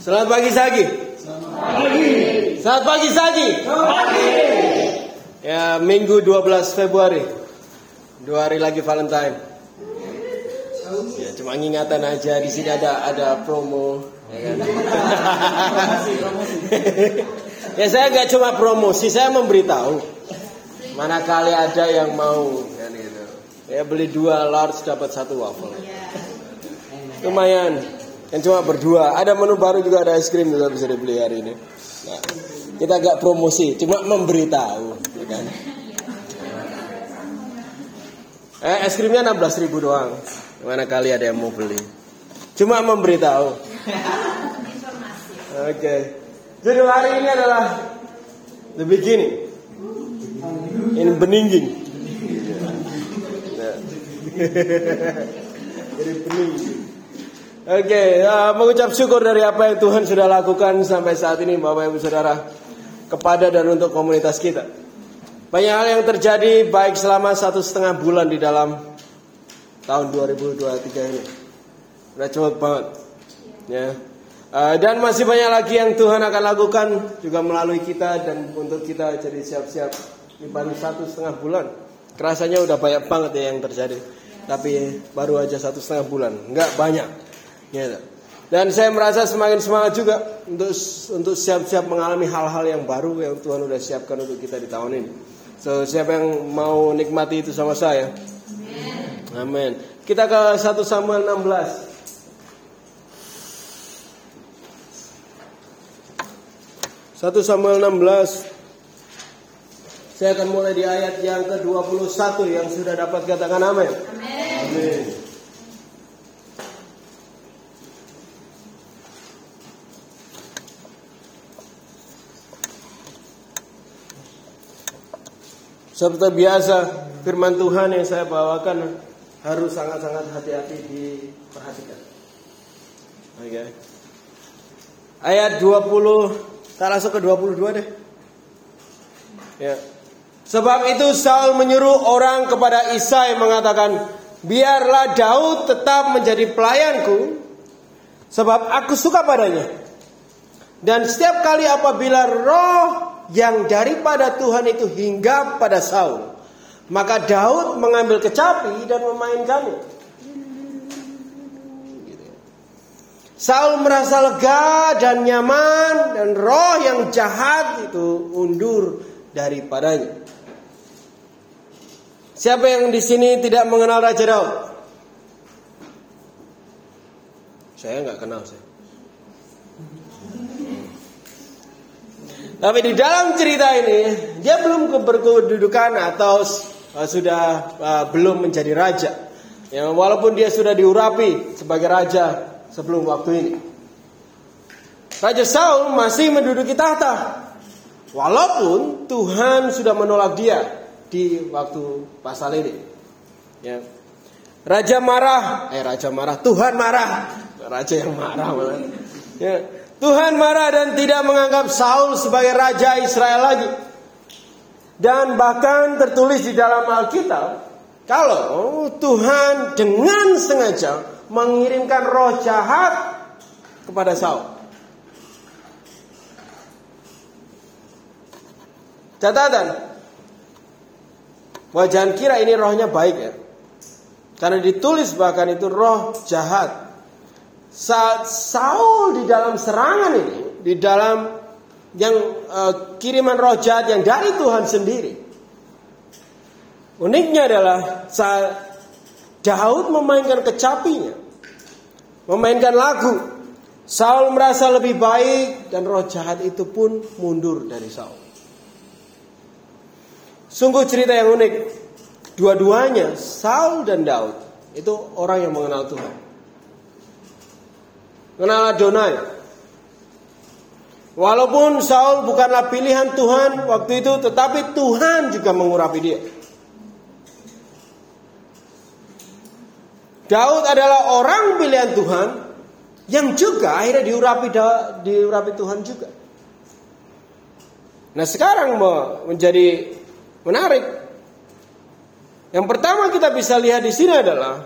Selamat pagi Sagi. Selamat pagi Sagi. Ya, Minggu 12 Februari. Dua hari lagi Valentine. Ya, cuma ingatan aja di sini ada ada promo. Ya, kan? ya saya nggak cuma promosi, saya memberitahu. Mana kali ada yang mau kan gitu. Ya beli dua large dapat satu waffle. Lumayan. Yang cuma berdua. Ada menu baru juga ada es krim juga bisa dibeli hari ini. Nah, kita agak promosi, cuma memberitahu, ya kan? Eh, es krimnya 16 ribu doang. Mana kali ada yang mau beli? Cuma memberitahu. Oke. Okay. Judul hari ini adalah The Beginning. In Beninging. Nah. Jadi beninging. Oke, okay, uh, mengucap syukur dari apa yang Tuhan sudah lakukan sampai saat ini, Bapak Ibu Saudara, kepada dan untuk komunitas kita. Banyak hal yang terjadi baik selama satu setengah bulan di dalam tahun 2023 ini. Udah cepet banget, ya. Uh, dan masih banyak lagi yang Tuhan akan lakukan juga melalui kita dan untuk kita jadi siap-siap di baru satu setengah bulan. Kerasanya udah banyak banget ya yang terjadi, tapi baru aja satu setengah bulan, nggak banyak. Gitu. Dan saya merasa semakin semangat juga untuk untuk siap-siap mengalami hal-hal yang baru yang Tuhan sudah siapkan untuk kita di tahun ini. So, siapa yang mau nikmati itu sama saya? Amin. Kita ke 1 Samuel 16. Satu Samuel 16 Saya akan mulai di ayat yang ke-21 Yang sudah dapat katakan amin Amin Seperti biasa firman Tuhan yang saya bawakan harus sangat-sangat hati-hati diperhatikan. Okay. Ayat 20, kita langsung ke 22 deh. Ya. Sebab itu Saul menyuruh orang kepada Isai mengatakan, biarlah Daud tetap menjadi pelayanku, sebab aku suka padanya. Dan setiap kali apabila roh yang daripada Tuhan itu hingga pada Saul. Maka Daud mengambil kecapi dan memainkannya. Saul merasa lega dan nyaman dan roh yang jahat itu undur daripadanya. Siapa yang di sini tidak mengenal Raja Daud? Saya nggak kenal saya. Tapi di dalam cerita ini dia belum berkedudukan atau uh, sudah uh, belum menjadi raja. Ya, walaupun dia sudah diurapi sebagai raja sebelum waktu ini. Raja Saul masih menduduki tahta. Walaupun Tuhan sudah menolak dia di waktu pasal ini. Ya. Raja marah, eh raja marah, Tuhan marah, raja yang marah. Ya. Tuhan marah dan tidak menganggap Saul sebagai raja Israel lagi. Dan bahkan tertulis di dalam Alkitab, kalau Tuhan dengan sengaja mengirimkan roh jahat kepada Saul. Catatan, wajan kira ini rohnya baik ya. Karena ditulis bahkan itu roh jahat saat Saul di dalam serangan ini, di dalam yang uh, kiriman roh jahat yang dari Tuhan sendiri. Uniknya adalah saat Daud memainkan kecapinya, memainkan lagu, Saul merasa lebih baik dan roh jahat itu pun mundur dari Saul. Sungguh cerita yang unik. Dua-duanya, Saul dan Daud, itu orang yang mengenal Tuhan. Kenal Adonai. Walaupun Saul bukanlah pilihan Tuhan waktu itu, tetapi Tuhan juga mengurapi dia. Daud adalah orang pilihan Tuhan yang juga akhirnya diurapi diurapi Tuhan juga. Nah sekarang menjadi menarik. Yang pertama kita bisa lihat di sini adalah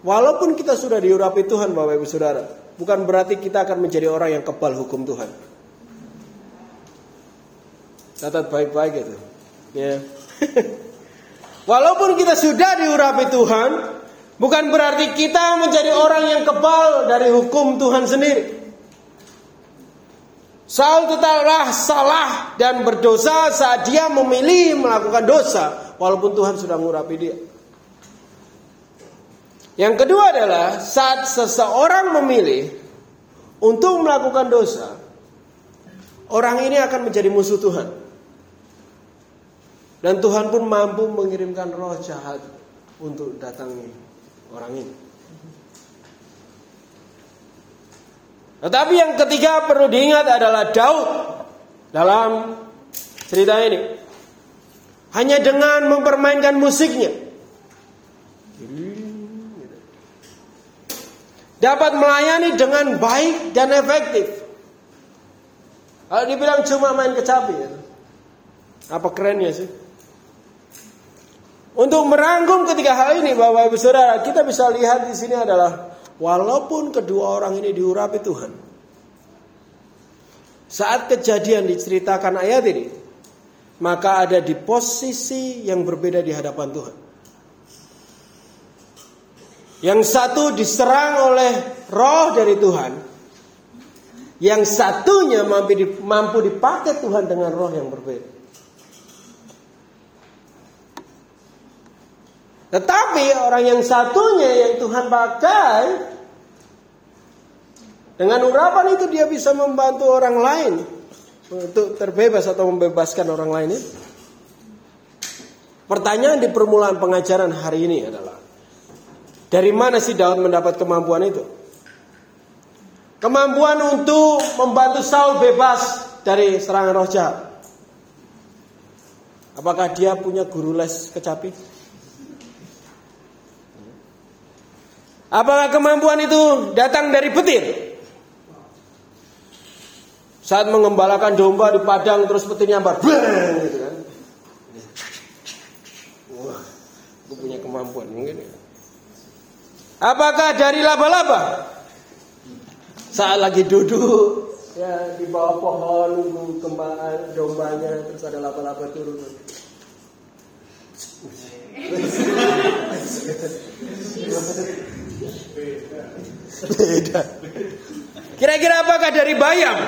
walaupun kita sudah diurapi Tuhan Bapak Ibu Saudara, bukan berarti kita akan menjadi orang yang kebal hukum Tuhan. Catat baik-baik itu. Ya. Walaupun kita sudah diurapi Tuhan, bukan berarti kita menjadi orang yang kebal dari hukum Tuhan sendiri. Saul tetaplah salah dan berdosa saat dia memilih melakukan dosa, walaupun Tuhan sudah mengurapi dia. Yang kedua adalah saat seseorang memilih untuk melakukan dosa, orang ini akan menjadi musuh Tuhan. Dan Tuhan pun mampu mengirimkan roh jahat untuk datangi orang ini. Tetapi yang ketiga perlu diingat adalah Daud dalam cerita ini. Hanya dengan mempermainkan musiknya. Dapat melayani dengan baik dan efektif. Kalau dibilang cuma main kecapi. Ya. Apa kerennya sih? Untuk merangkum ketiga hal ini Bapak Ibu Saudara, kita bisa lihat di sini adalah walaupun kedua orang ini diurapi Tuhan. Saat kejadian diceritakan ayat ini, maka ada di posisi yang berbeda di hadapan Tuhan. Yang satu diserang oleh roh dari Tuhan. Yang satunya mampu dipakai Tuhan dengan roh yang berbeda. Tetapi orang yang satunya yang Tuhan pakai dengan urapan itu dia bisa membantu orang lain untuk terbebas atau membebaskan orang lain itu. Pertanyaan di permulaan pengajaran hari ini adalah dari mana sih Daud mendapat kemampuan itu? Kemampuan untuk membantu Saul bebas dari serangan roh jahat. Apakah dia punya guru les kecapi? Apakah kemampuan itu datang dari petir? Saat mengembalakan domba di padang terus petir nyambar, gitu kan? Wah, aku punya kemampuan mungkin. Ya. Apakah dari laba-laba? Saat lagi duduk ya di bawah pohon nunggu kembang dombanya terus ada laba-laba turun. Beda. Kira-kira apakah dari bayam?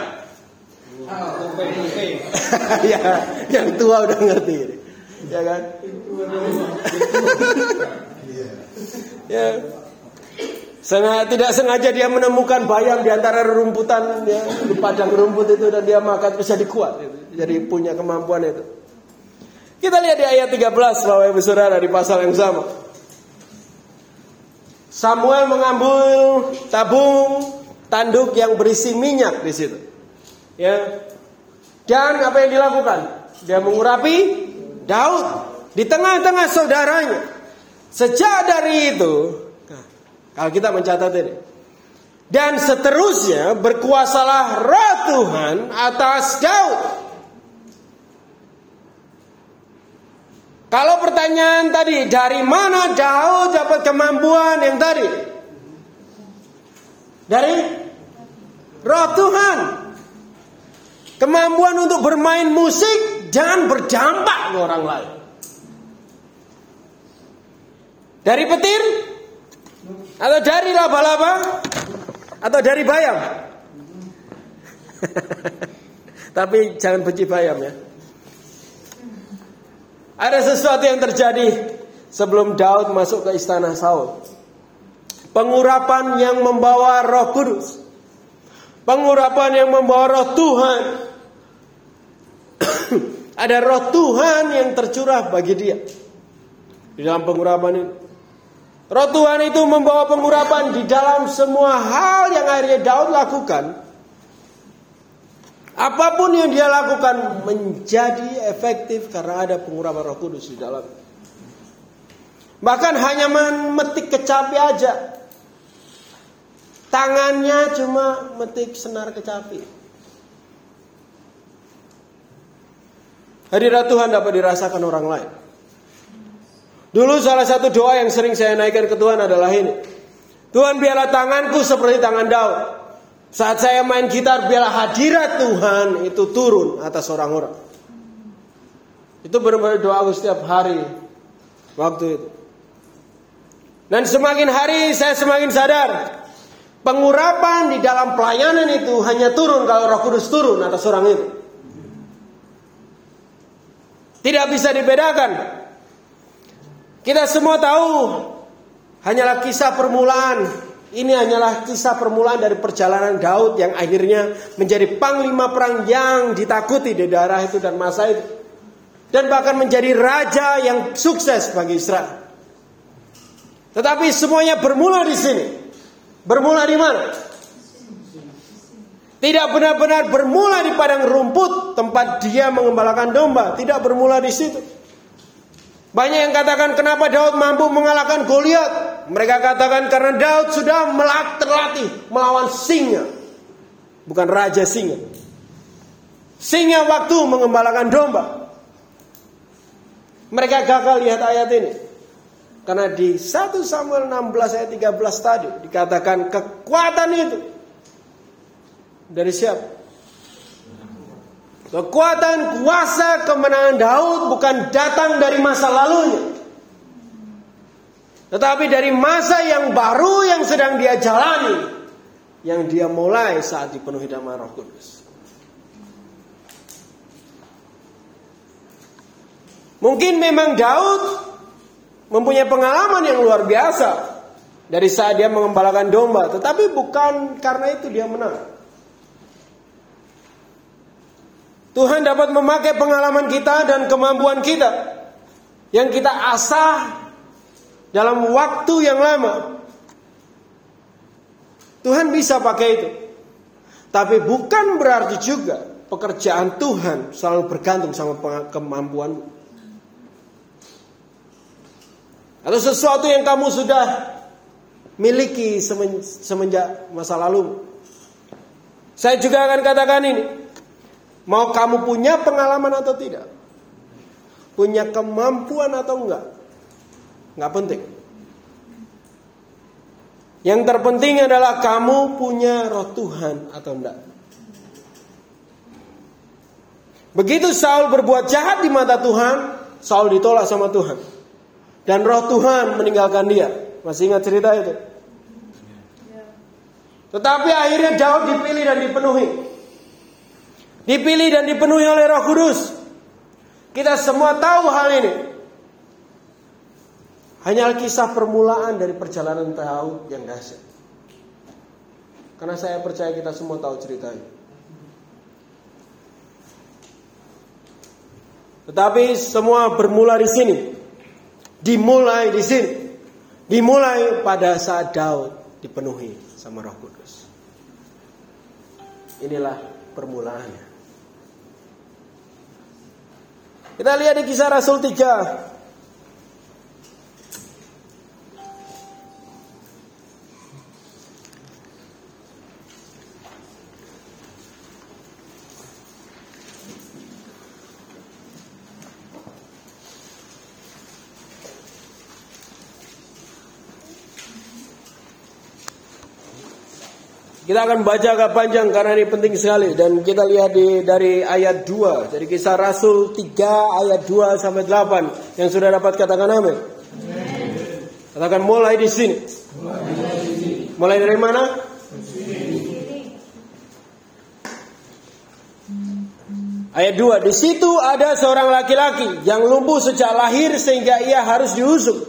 ya, yang tua udah ngerti. Ya kan? ya. Sengaja, tidak sengaja dia menemukan bayam di antara rumputan ya, di padang rumput itu dan dia makan bisa dikuat. Jadi punya kemampuan itu. Kita lihat di ayat 13 Bapak Ibu Saudara di pasal yang sama. Samuel mengambil tabung tanduk yang berisi minyak di situ. Ya. Dan apa yang dilakukan? Dia mengurapi Daud di tengah-tengah saudaranya. Sejak dari itu, kalau kita mencatat ini, dan seterusnya berkuasalah roh Tuhan atas Daud Kalau pertanyaan tadi, dari mana Daud dapat kemampuan yang tadi? Dari roh Tuhan. Kemampuan untuk bermain musik dan berdampak ke orang lain. Dari petir? Atau dari laba-laba? Atau dari bayam? Tapi jangan benci bayam ya. Ada sesuatu yang terjadi sebelum Daud masuk ke istana Saul. Pengurapan yang membawa Roh Kudus. Pengurapan yang membawa Roh Tuhan. Ada Roh Tuhan yang tercurah bagi dia di dalam pengurapan ini. Roh Tuhan itu membawa pengurapan di dalam semua hal yang akhirnya Daud lakukan Apa pun yang dia lakukan menjadi efektif karena ada pengurapan Roh Kudus di dalam. Bahkan hanya memetik kecapi aja. Tangannya cuma metik senar kecapi. Hadirat Tuhan dapat dirasakan orang lain. Dulu salah satu doa yang sering saya naikkan ke Tuhan adalah ini. Tuhan biarlah tanganku seperti tangan Daud. Saat saya main gitar, biarlah hadirat Tuhan itu turun atas orang-orang. Itu benar-benar doa setiap hari waktu itu. Dan semakin hari saya semakin sadar pengurapan di dalam pelayanan itu hanya turun kalau Roh Kudus turun atas orang itu. Tidak bisa dibedakan. Kita semua tahu hanyalah kisah permulaan. Ini hanyalah kisah permulaan dari perjalanan Daud yang akhirnya menjadi panglima perang yang ditakuti di daerah itu dan masa itu. Dan bahkan menjadi raja yang sukses bagi Israel. Tetapi semuanya bermula di sini. Bermula di mana? Tidak benar-benar bermula di padang rumput tempat dia mengembalakan domba. Tidak bermula di situ. Banyak yang katakan kenapa Daud mampu mengalahkan Goliat. Mereka katakan karena Daud sudah terlatih melawan singa. Bukan raja singa. Singa waktu mengembalakan domba. Mereka gagal lihat ayat ini. Karena di 1 Samuel 16 ayat 13 tadi dikatakan kekuatan itu dari siapa? Kekuatan kuasa kemenangan Daud bukan datang dari masa lalunya. Tetapi dari masa yang baru yang sedang dia jalani. Yang dia mulai saat dipenuhi dengan roh kudus. Mungkin memang Daud mempunyai pengalaman yang luar biasa dari saat dia mengembalakan domba, tetapi bukan karena itu dia menang. Tuhan dapat memakai pengalaman kita dan kemampuan kita yang kita asah dalam waktu yang lama. Tuhan bisa pakai itu. Tapi bukan berarti juga pekerjaan Tuhan selalu bergantung sama kemampuan Atau sesuatu yang kamu sudah miliki semenjak masa lalu. Saya juga akan katakan ini. Mau kamu punya pengalaman atau tidak? Punya kemampuan atau enggak? Enggak penting. Yang terpenting adalah kamu punya roh Tuhan atau enggak. Begitu Saul berbuat jahat di mata Tuhan, Saul ditolak sama Tuhan. Dan roh Tuhan meninggalkan dia. Masih ingat cerita itu? Tetapi akhirnya Daud dipilih dan dipenuhi. Dipilih dan dipenuhi oleh Roh Kudus. Kita semua tahu hal ini. Hanya kisah permulaan dari perjalanan Daud yang dahsyat. Karena saya percaya kita semua tahu cerita ini. Tetapi semua bermula di sini. Dimulai di sini. Dimulai pada saat Daud dipenuhi sama Roh Kudus. Inilah permulaannya. Kita lihat di kisah Rasul 3 Kita akan baca agak panjang karena ini penting sekali dan kita lihat di dari ayat 2 dari kisah Rasul 3 ayat 2 sampai 8 yang sudah dapat katakan amin. Katakan mulai di sini. Mulai dari mana? Ayat 2, di situ ada seorang laki-laki yang lumpuh sejak lahir sehingga ia harus diusung.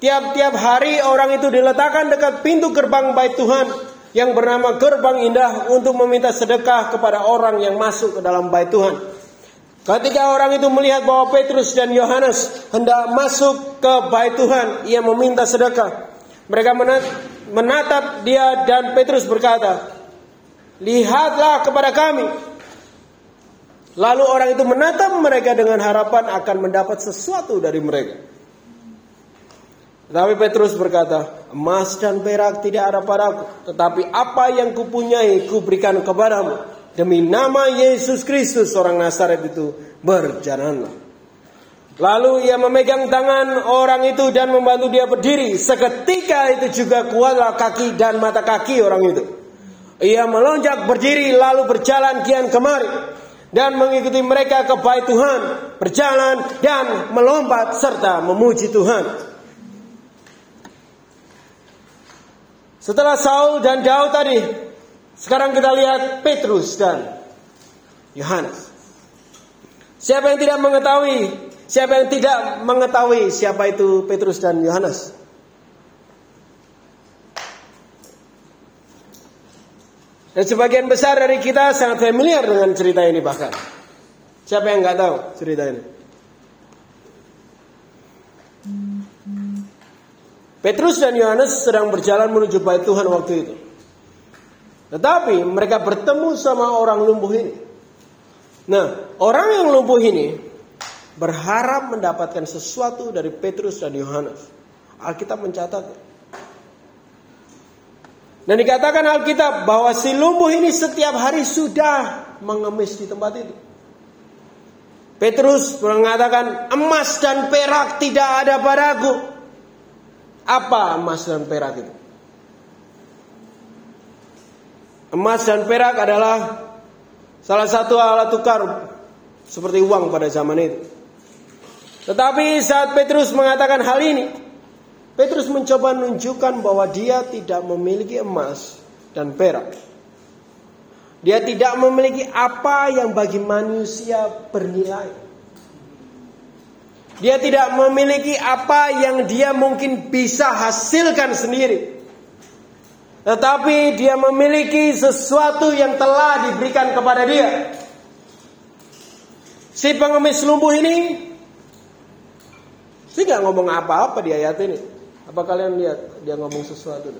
Tiap-tiap hari orang itu diletakkan dekat pintu gerbang bait Tuhan yang bernama gerbang indah untuk meminta sedekah kepada orang yang masuk ke dalam bait Tuhan. Ketika orang itu melihat bahwa Petrus dan Yohanes hendak masuk ke bait Tuhan, ia meminta sedekah. Mereka menatap dia dan Petrus berkata, "Lihatlah kepada kami." Lalu orang itu menatap mereka dengan harapan akan mendapat sesuatu dari mereka. Tetapi Petrus berkata, emas dan perak tidak ada padaku, tetapi apa yang kupunyai kuberikan kepadamu. Demi nama Yesus Kristus orang Nazaret itu berjalanlah. Lalu ia memegang tangan orang itu dan membantu dia berdiri. Seketika itu juga kuatlah kaki dan mata kaki orang itu. Ia melonjak berdiri lalu berjalan kian kemari dan mengikuti mereka ke bait Tuhan, berjalan dan melompat serta memuji Tuhan. Setelah Saul dan Daud tadi, sekarang kita lihat Petrus dan Yohanes. Siapa yang tidak mengetahui? Siapa yang tidak mengetahui siapa itu Petrus dan Yohanes? Dan sebagian besar dari kita sangat familiar dengan cerita ini bahkan. Siapa yang nggak tahu cerita ini? Petrus dan Yohanes sedang berjalan menuju bait Tuhan waktu itu. Tetapi mereka bertemu sama orang lumpuh ini. Nah, orang yang lumpuh ini berharap mendapatkan sesuatu dari Petrus dan Yohanes. Alkitab mencatat dan dikatakan Alkitab bahwa si lumpuh ini setiap hari sudah mengemis di tempat itu. Petrus mengatakan emas dan perak tidak ada padaku. Apa emas dan perak itu? Emas dan perak adalah salah satu alat tukar seperti uang pada zaman itu. Tetapi saat Petrus mengatakan hal ini, Petrus mencoba menunjukkan bahwa dia tidak memiliki emas dan perak. Dia tidak memiliki apa yang bagi manusia bernilai. Dia tidak memiliki apa yang dia mungkin bisa hasilkan sendiri. Tetapi dia memiliki sesuatu yang telah diberikan kepada dia. Si pengemis lumpuh ini, sih nggak ngomong apa-apa di ayat ini. Apa kalian lihat dia ngomong sesuatu?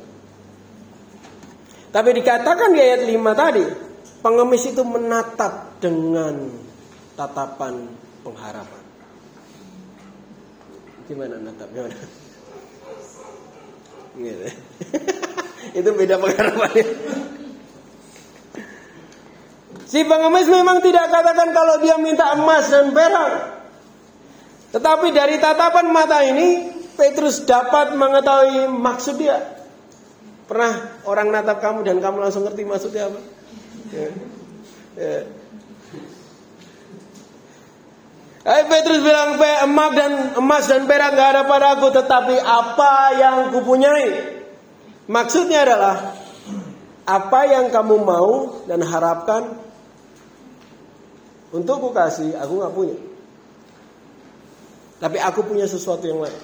Tapi dikatakan di ayat 5 tadi, pengemis itu menatap dengan tatapan pengharapan. Gimana natap? Gimana? Gitu. itu beda pengharapannya. Si pengemis memang tidak katakan kalau dia minta emas dan perak. Tetapi dari tatapan mata ini Petrus dapat mengetahui maksud dia. Pernah orang natap kamu dan kamu langsung ngerti maksudnya apa? Ya. Ya. Eh, Petrus bilang emas dan emas dan perak gak ada padaku, tetapi apa yang kupunyai. Maksudnya adalah apa yang kamu mau dan harapkan untuk ku kasih, aku nggak punya. Tapi aku punya sesuatu yang lain.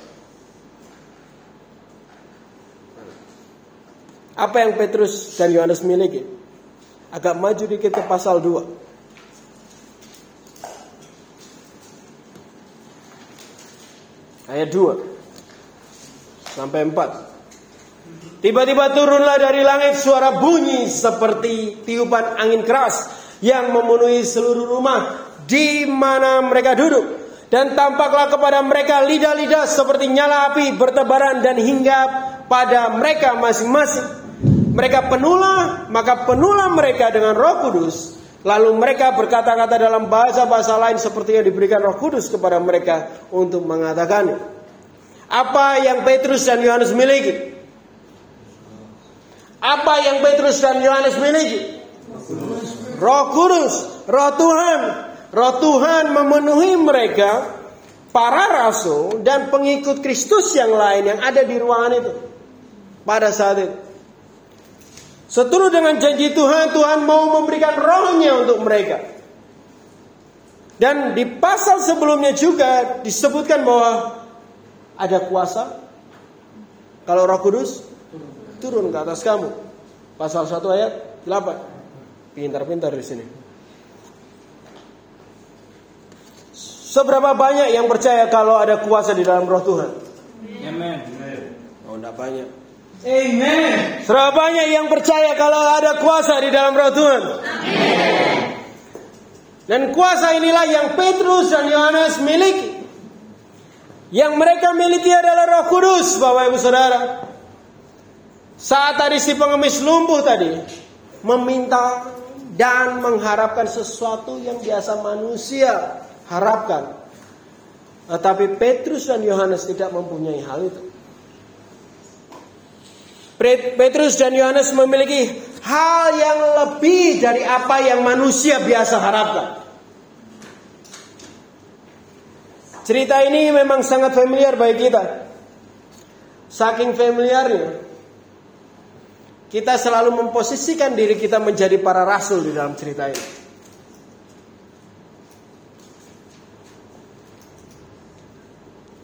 Apa yang Petrus dan Yohanes miliki? Agak maju dikit ke pasal 2. Ayat 2 sampai 4. Tiba-tiba turunlah dari langit suara bunyi seperti tiupan angin keras yang memenuhi seluruh rumah di mana mereka duduk. Dan tampaklah kepada mereka lidah-lidah seperti nyala api bertebaran dan hingga pada mereka masing-masing. Mereka penuhlah, maka penuhlah mereka dengan Roh Kudus. Lalu mereka berkata-kata dalam bahasa-bahasa lain seperti yang diberikan Roh Kudus kepada mereka untuk mengatakannya. Apa yang Petrus dan Yohanes miliki? Apa yang Petrus dan Yohanes miliki? Roh Kudus, Roh Tuhan. Roh Tuhan memenuhi mereka, para rasul dan pengikut Kristus yang lain yang ada di ruangan itu pada saat itu. Seturut dengan janji Tuhan, Tuhan mau memberikan rohnya untuk mereka. Dan di pasal sebelumnya juga disebutkan bahwa ada kuasa. Kalau roh kudus turun ke atas kamu. Pasal 1 ayat 8. Pintar-pintar di sini. Seberapa banyak yang percaya kalau ada kuasa di dalam roh Tuhan? Amen. Oh, enggak banyak. Amen. Berapa banyak yang percaya kalau ada kuasa di dalam roh Tuhan? Amen. Dan kuasa inilah yang Petrus dan Yohanes miliki. Yang mereka miliki adalah roh kudus Bapak Ibu Saudara. Saat tadi si pengemis lumpuh tadi. Meminta dan mengharapkan sesuatu yang biasa manusia harapkan. Tetapi Petrus dan Yohanes tidak mempunyai hal itu. Petrus dan Yohanes memiliki hal yang lebih dari apa yang manusia biasa harapkan. Cerita ini memang sangat familiar bagi kita. Saking familiarnya, kita selalu memposisikan diri kita menjadi para rasul di dalam cerita ini.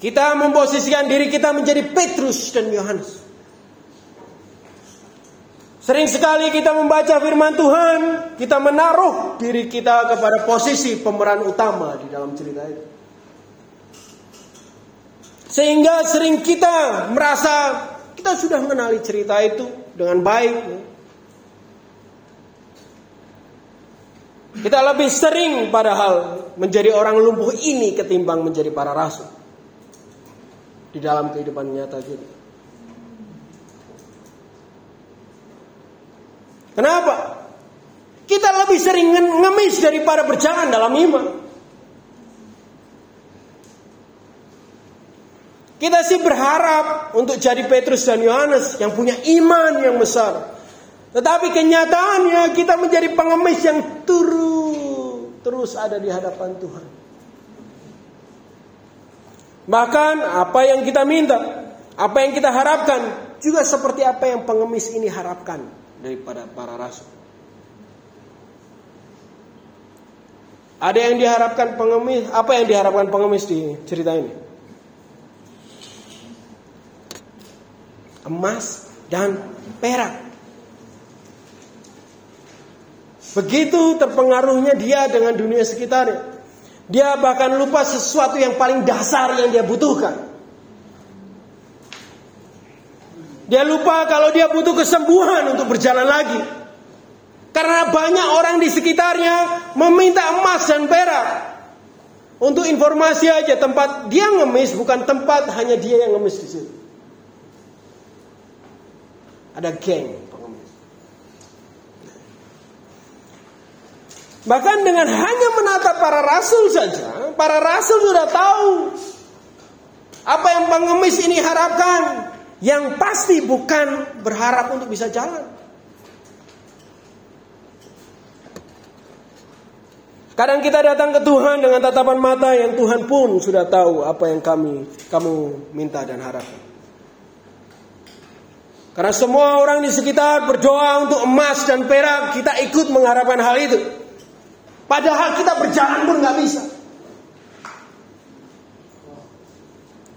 Kita memposisikan diri kita menjadi Petrus dan Yohanes. Sering sekali kita membaca firman Tuhan, kita menaruh diri kita kepada posisi pemeran utama di dalam cerita itu. Sehingga sering kita merasa kita sudah mengenali cerita itu dengan baik. Kita lebih sering padahal menjadi orang lumpuh ini ketimbang menjadi para rasul di dalam kehidupan nyata kita. Kenapa? Kita lebih sering ngemis daripada berjalan dalam iman. Kita sih berharap untuk jadi Petrus dan Yohanes yang punya iman yang besar. Tetapi kenyataannya kita menjadi pengemis yang turut terus ada di hadapan Tuhan. Bahkan apa yang kita minta, apa yang kita harapkan juga seperti apa yang pengemis ini harapkan daripada para rasul. Ada yang diharapkan pengemis, apa yang diharapkan pengemis di cerita ini? Emas dan perak. Begitu terpengaruhnya dia dengan dunia sekitarnya. Dia bahkan lupa sesuatu yang paling dasar yang dia butuhkan. Dia lupa kalau dia butuh kesembuhan untuk berjalan lagi. Karena banyak orang di sekitarnya meminta emas dan perak. Untuk informasi aja tempat dia ngemis bukan tempat hanya dia yang ngemis di situ. Ada geng pengemis. Bahkan dengan hanya menatap para rasul saja, para rasul sudah tahu apa yang pengemis ini harapkan. Yang pasti bukan berharap untuk bisa jalan. Kadang kita datang ke Tuhan dengan tatapan mata yang Tuhan pun sudah tahu apa yang kami kamu minta dan harapkan. Karena semua orang di sekitar berdoa untuk emas dan perak, kita ikut mengharapkan hal itu. Padahal kita berjalan pun nggak bisa.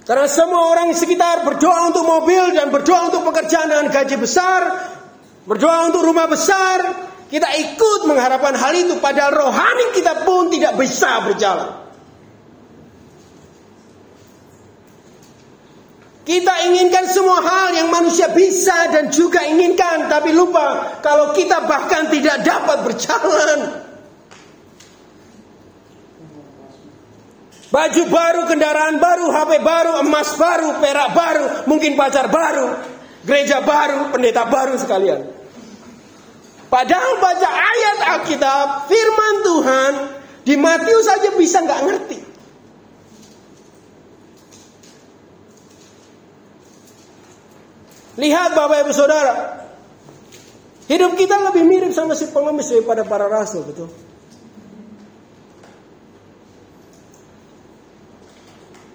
Karena semua orang sekitar berdoa untuk mobil dan berdoa untuk pekerjaan dengan gaji besar, berdoa untuk rumah besar. Kita ikut mengharapkan hal itu, padahal rohani kita pun tidak bisa berjalan. Kita inginkan semua hal yang manusia bisa dan juga inginkan, tapi lupa kalau kita bahkan tidak dapat berjalan. Baju baru, kendaraan baru, HP baru, emas baru, perak baru, mungkin pacar baru, gereja baru, pendeta baru sekalian. Padahal baca ayat Alkitab, firman Tuhan, di Matius saja bisa nggak ngerti. Lihat Bapak Ibu Saudara, hidup kita lebih mirip sama si pengemis daripada para rasul, betul?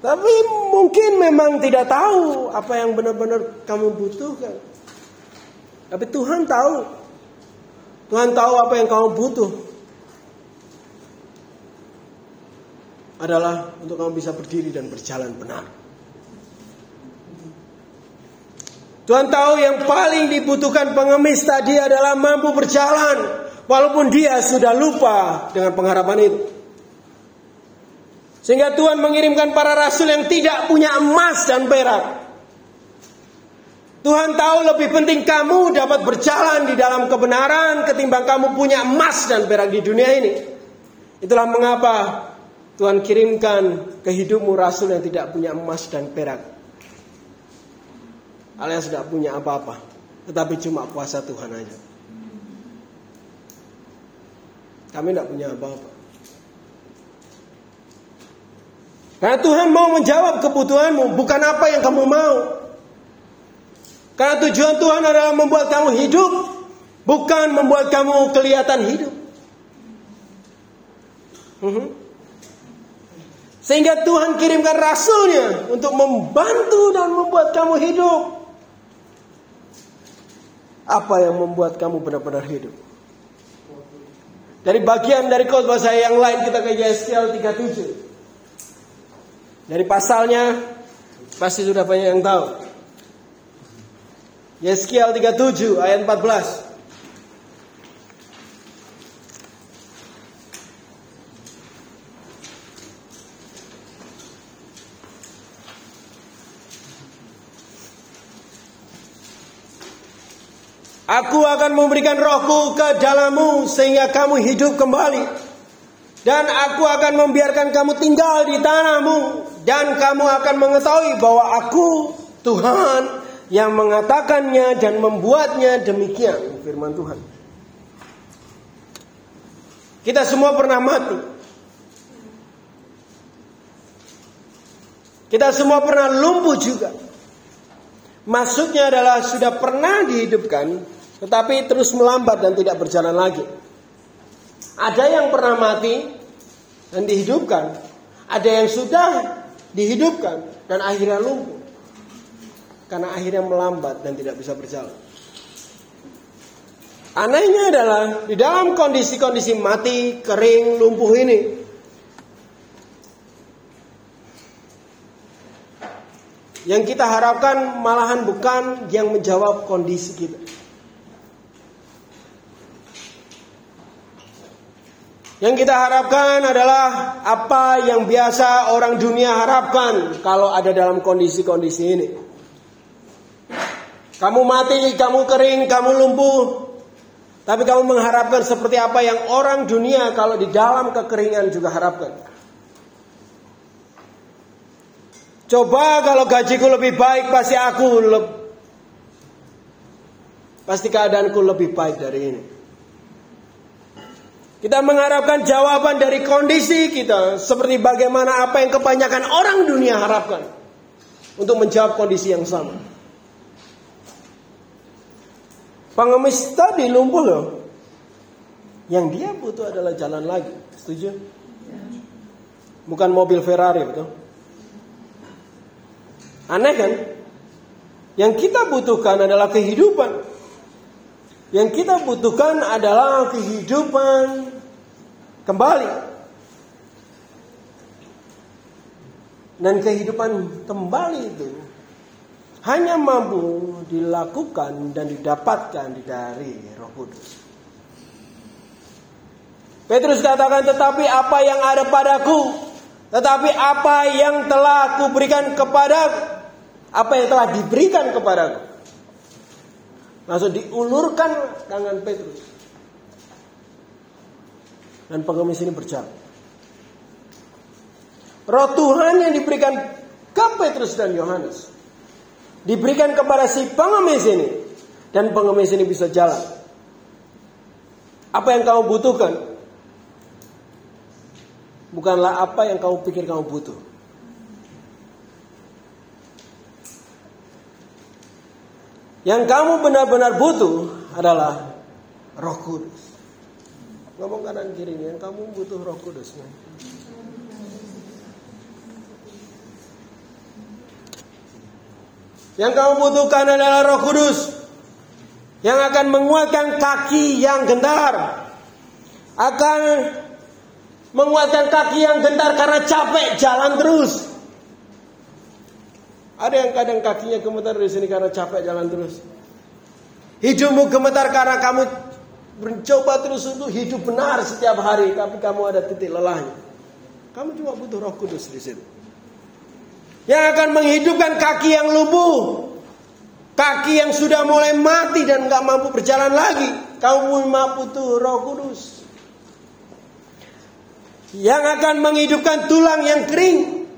Tapi mungkin memang tidak tahu apa yang benar-benar kamu butuhkan. Tapi Tuhan tahu. Tuhan tahu apa yang kamu butuh. Adalah untuk kamu bisa berdiri dan berjalan benar. Tuhan tahu yang paling dibutuhkan pengemis tadi adalah mampu berjalan. Walaupun dia sudah lupa dengan pengharapan itu. Sehingga Tuhan mengirimkan para rasul yang tidak punya emas dan perak. Tuhan tahu lebih penting kamu dapat berjalan di dalam kebenaran ketimbang kamu punya emas dan perak di dunia ini. Itulah mengapa Tuhan kirimkan ke hidupmu rasul yang tidak punya emas dan perak. Alias tidak punya apa-apa. Tetapi cuma kuasa Tuhan aja. Kami tidak punya apa-apa. Karena Tuhan mau menjawab kebutuhanmu, bukan apa yang kamu mau. Karena tujuan Tuhan adalah membuat kamu hidup Bukan membuat kamu kelihatan hidup. Mhm. Sehingga Tuhan kirimkan rasulnya untuk membantu dan membuat kamu hidup. Apa yang membuat kamu benar-benar hidup? Dari bagian dari khotbah saya yang lain kita ke Yeskiel 37. Dari pasalnya pasti sudah banyak yang tahu. Yeskiel 37 ayat 14. Aku akan memberikan rohku ke dalammu sehingga kamu hidup kembali. Dan aku akan membiarkan kamu tinggal di tanahmu. Dan kamu akan mengetahui bahwa aku Tuhan yang mengatakannya dan membuatnya demikian. Firman Tuhan. Kita semua pernah mati. Kita semua pernah lumpuh juga. Maksudnya adalah sudah pernah dihidupkan tetapi terus melambat dan tidak berjalan lagi. Ada yang pernah mati dan dihidupkan, ada yang sudah dihidupkan dan akhirnya lumpuh. Karena akhirnya melambat dan tidak bisa berjalan. Anehnya adalah di dalam kondisi-kondisi mati, kering, lumpuh ini, yang kita harapkan malahan bukan yang menjawab kondisi kita. Yang kita harapkan adalah apa yang biasa orang dunia harapkan kalau ada dalam kondisi-kondisi ini. Kamu mati, kamu kering, kamu lumpuh. Tapi kamu mengharapkan seperti apa yang orang dunia kalau di dalam kekeringan juga harapkan. Coba kalau gajiku lebih baik pasti aku pasti keadaanku lebih baik dari ini. Kita mengharapkan jawaban dari kondisi kita seperti bagaimana apa yang kebanyakan orang dunia harapkan untuk menjawab kondisi yang sama. Pengemis tadi lumpuh loh. Yang dia butuh adalah jalan lagi. Setuju? Bukan mobil Ferrari, betul? Aneh kan? Yang kita butuhkan adalah kehidupan. Yang kita butuhkan adalah kehidupan kembali. Dan kehidupan kembali itu hanya mampu dilakukan dan didapatkan dari Roh Kudus. Petrus katakan, "Tetapi apa yang ada padaku, tetapi apa yang telah kuberikan kepada apa yang telah diberikan kepadaku." Langsung diulurkan tangan Petrus. Dan pengemis ini berjalan. Roh Tuhan yang diberikan ke Petrus dan Yohanes. Diberikan kepada si pengemis ini. Dan pengemis ini bisa jalan. Apa yang kamu butuhkan? Bukanlah apa yang kamu pikir kamu butuh. Yang kamu benar-benar butuh adalah Roh Kudus. Ngomong kanan kiri yang kamu butuh Roh Kudus. Yang kamu butuhkan adalah Roh Kudus yang akan menguatkan kaki yang gentar. Akan menguatkan kaki yang gentar karena capek jalan terus. Ada yang kadang kakinya gemetar di sini karena capek jalan terus. Hidupmu gemetar karena kamu mencoba terus untuk hidup benar setiap hari, tapi kamu ada titik lelahnya. Kamu cuma butuh Roh Kudus di situ. Yang akan menghidupkan kaki yang lumpuh, kaki yang sudah mulai mati dan nggak mampu berjalan lagi. Kamu mampu butuh Roh Kudus. Yang akan menghidupkan tulang yang kering,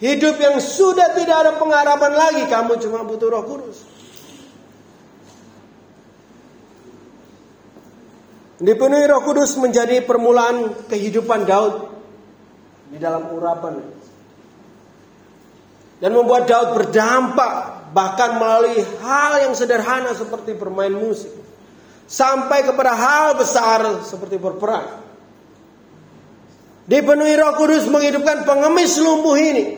hidup yang sudah tidak ada pengharapan lagi. Kamu cuma butuh Roh Kudus. Dipenuhi Roh Kudus menjadi permulaan kehidupan Daud di dalam urapan dan membuat Daud berdampak bahkan melalui hal yang sederhana seperti bermain musik. sampai kepada hal besar seperti berperang. Dipenuhi Roh Kudus menghidupkan pengemis lumpuh ini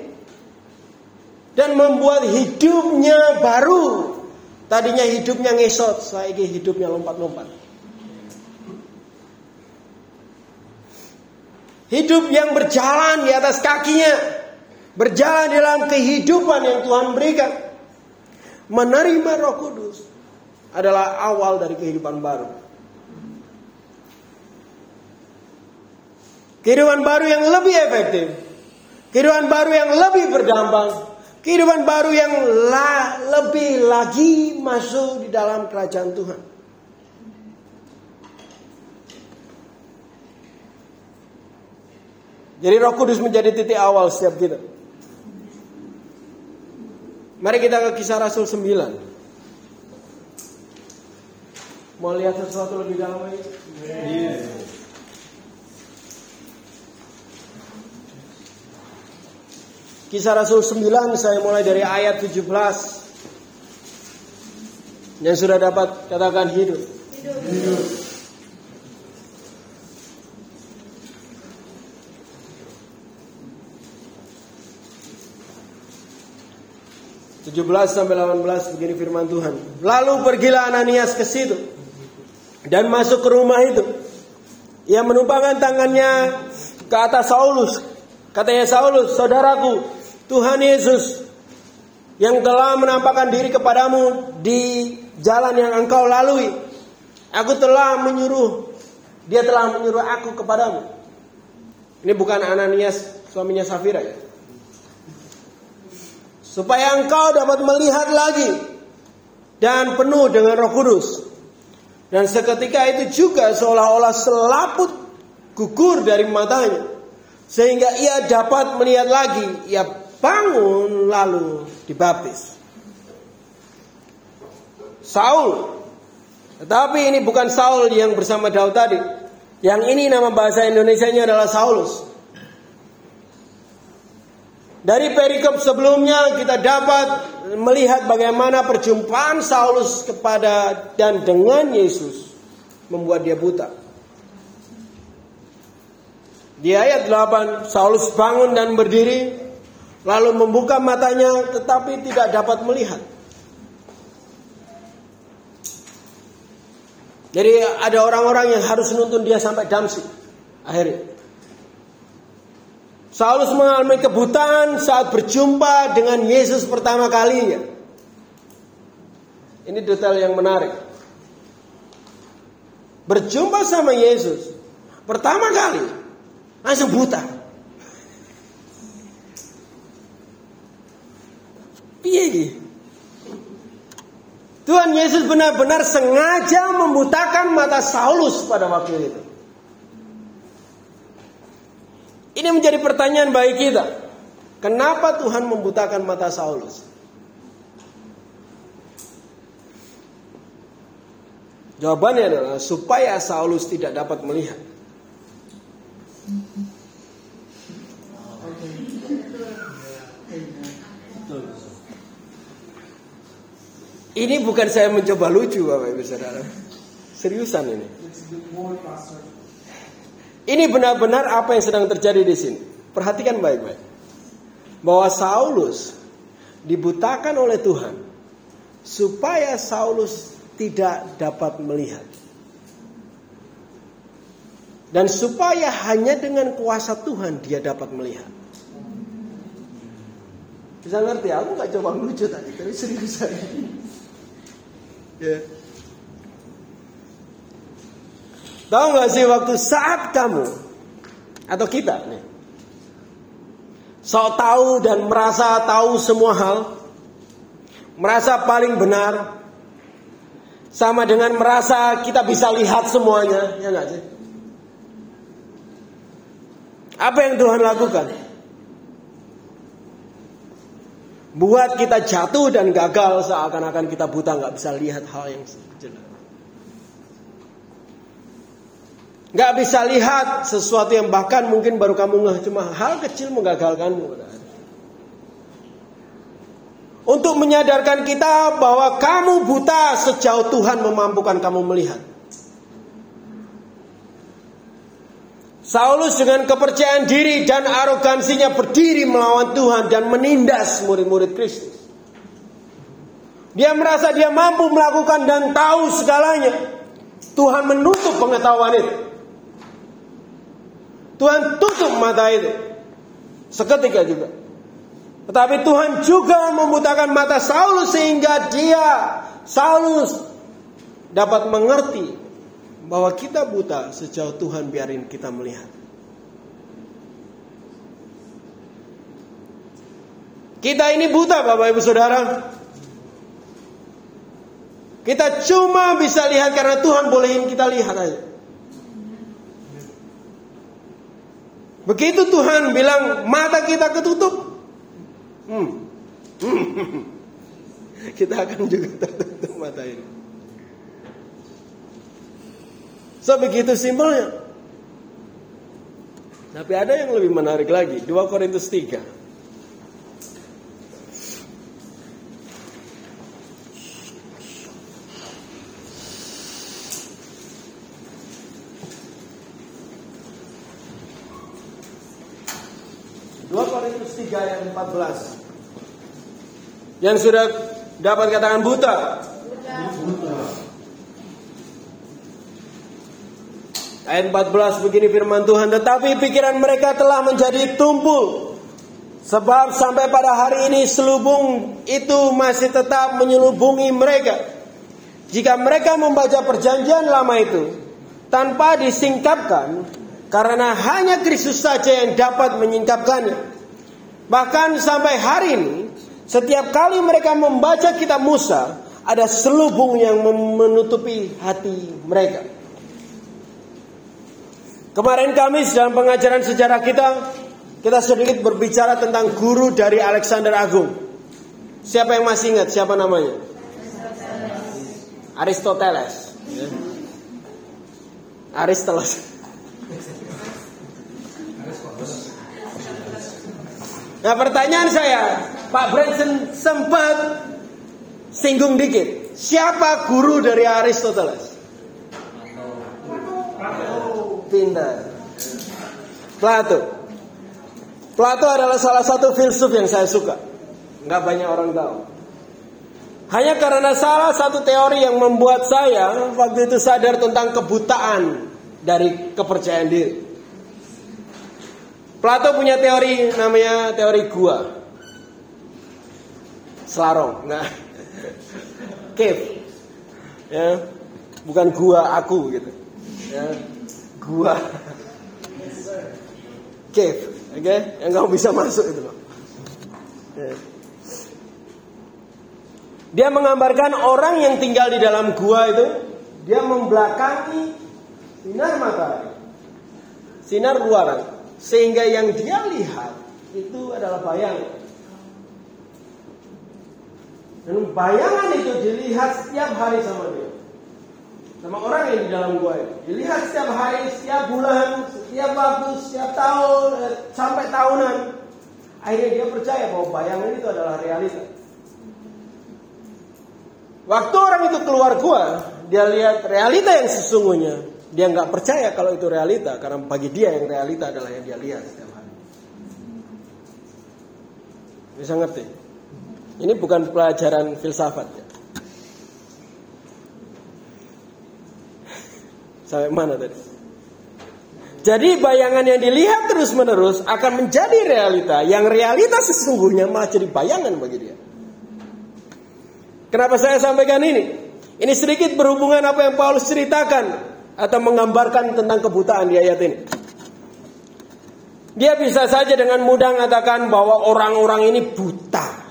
dan membuat hidupnya baru. Tadinya hidupnya ngesot, saya hidupnya lompat-lompat. Hidup yang berjalan di atas kakinya, berjalan dalam kehidupan yang Tuhan berikan. Menerima Roh Kudus adalah awal dari kehidupan baru. Kehidupan baru yang lebih efektif. Kehidupan baru yang lebih berdampak. Kehidupan baru yang la, lebih lagi masuk di dalam kerajaan Tuhan. Jadi Roh Kudus menjadi titik awal setiap kita. Mari kita ke kisah Rasul 9. Mau lihat sesuatu lebih dalam lagi? Iya. Kisah Rasul 9 saya mulai dari ayat 17. Yang sudah dapat katakan hidup. Hidup. hidup. Tujuh belas sampai delapan belas begini firman Tuhan. Lalu pergilah Ananias ke situ dan masuk ke rumah itu. Ia menumpangkan tangannya ke atas Saulus. Katanya Saulus, saudaraku, Tuhan Yesus yang telah menampakkan diri kepadamu di jalan yang engkau lalui. Aku telah menyuruh, dia telah menyuruh aku kepadamu. Ini bukan Ananias suaminya Safira ya. Supaya engkau dapat melihat lagi dan penuh dengan Roh Kudus. Dan seketika itu juga seolah-olah selaput gugur dari matanya. Sehingga ia dapat melihat lagi. Ia bangun lalu dibaptis. Saul. Tetapi ini bukan Saul yang bersama Daud tadi. Yang ini nama bahasa Indonesia-nya adalah Saulus. Dari perikop sebelumnya kita dapat melihat bagaimana perjumpaan Saulus kepada dan dengan Yesus membuat dia buta. Di ayat 8 Saulus bangun dan berdiri lalu membuka matanya tetapi tidak dapat melihat. Jadi ada orang-orang yang harus nuntun dia sampai Damsik akhirnya. Saulus mengalami kebutaan saat berjumpa dengan Yesus pertama kalinya. Ini detail yang menarik. Berjumpa sama Yesus pertama kali langsung buta. Piye Tuhan Yesus benar-benar sengaja membutakan mata Saulus pada waktu itu. Ini menjadi pertanyaan bagi kita. Kenapa Tuhan membutakan mata Saulus? Jawabannya adalah supaya Saulus tidak dapat melihat. Ini bukan saya mencoba lucu Bapak Ibu Saudara. Seriusan ini. Ini benar-benar apa yang sedang terjadi di sini. Perhatikan baik-baik. Bahwa Saulus dibutakan oleh Tuhan supaya Saulus tidak dapat melihat. Dan supaya hanya dengan kuasa Tuhan dia dapat melihat. Bisa ngerti? Aku nggak coba lucu tadi, tapi serius aja. Ya. Tahu nggak sih waktu saat kamu atau kita nih sok tahu dan merasa tahu semua hal, merasa paling benar, sama dengan merasa kita bisa lihat semuanya, ya nggak sih? Apa yang Tuhan lakukan? Buat kita jatuh dan gagal seakan-akan kita buta nggak bisa lihat hal yang Gak bisa lihat sesuatu yang bahkan mungkin baru kamu ngeh cuma hal kecil menggagalkanmu. Untuk menyadarkan kita bahwa kamu buta sejauh Tuhan memampukan kamu melihat. Saulus dengan kepercayaan diri dan arogansinya berdiri melawan Tuhan dan menindas murid-murid Kristus. Dia merasa dia mampu melakukan dan tahu segalanya. Tuhan menutup pengetahuan itu. Tuhan tutup mata itu. Seketika juga. Tetapi Tuhan juga membutakan mata Saulus sehingga dia Saulus dapat mengerti bahwa kita buta sejauh Tuhan biarin kita melihat. Kita ini buta Bapak Ibu Saudara. Kita cuma bisa lihat karena Tuhan bolehin kita lihat aja. Begitu Tuhan bilang mata kita ketutup. Hmm. kita akan juga tertutup mata ini. So begitu simpelnya. Tapi ada yang lebih menarik lagi. 2 Korintus 3. Dua Korintus 3 ayat 14 Yang sudah dapat katakan buta Ayat 14 begini firman Tuhan, tetapi pikiran mereka telah menjadi tumpul. Sebab sampai pada hari ini selubung itu masih tetap menyelubungi mereka. Jika mereka membaca perjanjian lama itu tanpa disingkapkan, karena hanya Kristus saja yang dapat menyingkapkannya. Bahkan sampai hari ini, setiap kali mereka membaca kitab Musa, ada selubung yang menutupi hati mereka. Kemarin Kamis dalam pengajaran sejarah kita, kita sedikit berbicara tentang guru dari Alexander Agung. Siapa yang masih ingat siapa namanya? Aristoteles. Aristoteles. Nah pertanyaan saya, Pak Branson sempat singgung dikit. Siapa guru dari Aristoteles? pintar. Plato. Plato adalah salah satu filsuf yang saya suka. Nggak banyak orang tahu. Hanya karena salah satu teori yang membuat saya waktu itu sadar tentang kebutaan dari kepercayaan diri. Plato punya teori namanya teori gua. Selarong. Nah, cave. Ya, bukan gua aku gitu. Ya, gua cave, oke? Okay? Yang kamu bisa masuk itu loh. Dia menggambarkan orang yang tinggal di dalam gua itu, dia membelakangi sinar matahari, sinar luaran, sehingga yang dia lihat itu adalah bayangan. Dan bayangan itu dilihat setiap hari sama dia sama orang yang di dalam gua itu. Dilihat setiap hari, setiap bulan, setiap waktu, setiap tahun, eh, sampai tahunan. Akhirnya dia percaya bahwa bayangan itu adalah realita. Waktu orang itu keluar gua, dia lihat realita yang sesungguhnya. Dia nggak percaya kalau itu realita, karena bagi dia yang realita adalah yang dia lihat. Bisa ngerti? Ini bukan pelajaran filsafat ya. Sampai mana tadi? Jadi bayangan yang dilihat terus menerus akan menjadi realita. Yang realita sesungguhnya malah jadi bayangan bagi dia. Kenapa saya sampaikan ini? Ini sedikit berhubungan apa yang Paulus ceritakan atau menggambarkan tentang kebutaan di ayat ini. Dia bisa saja dengan mudah mengatakan bahwa orang-orang ini buta.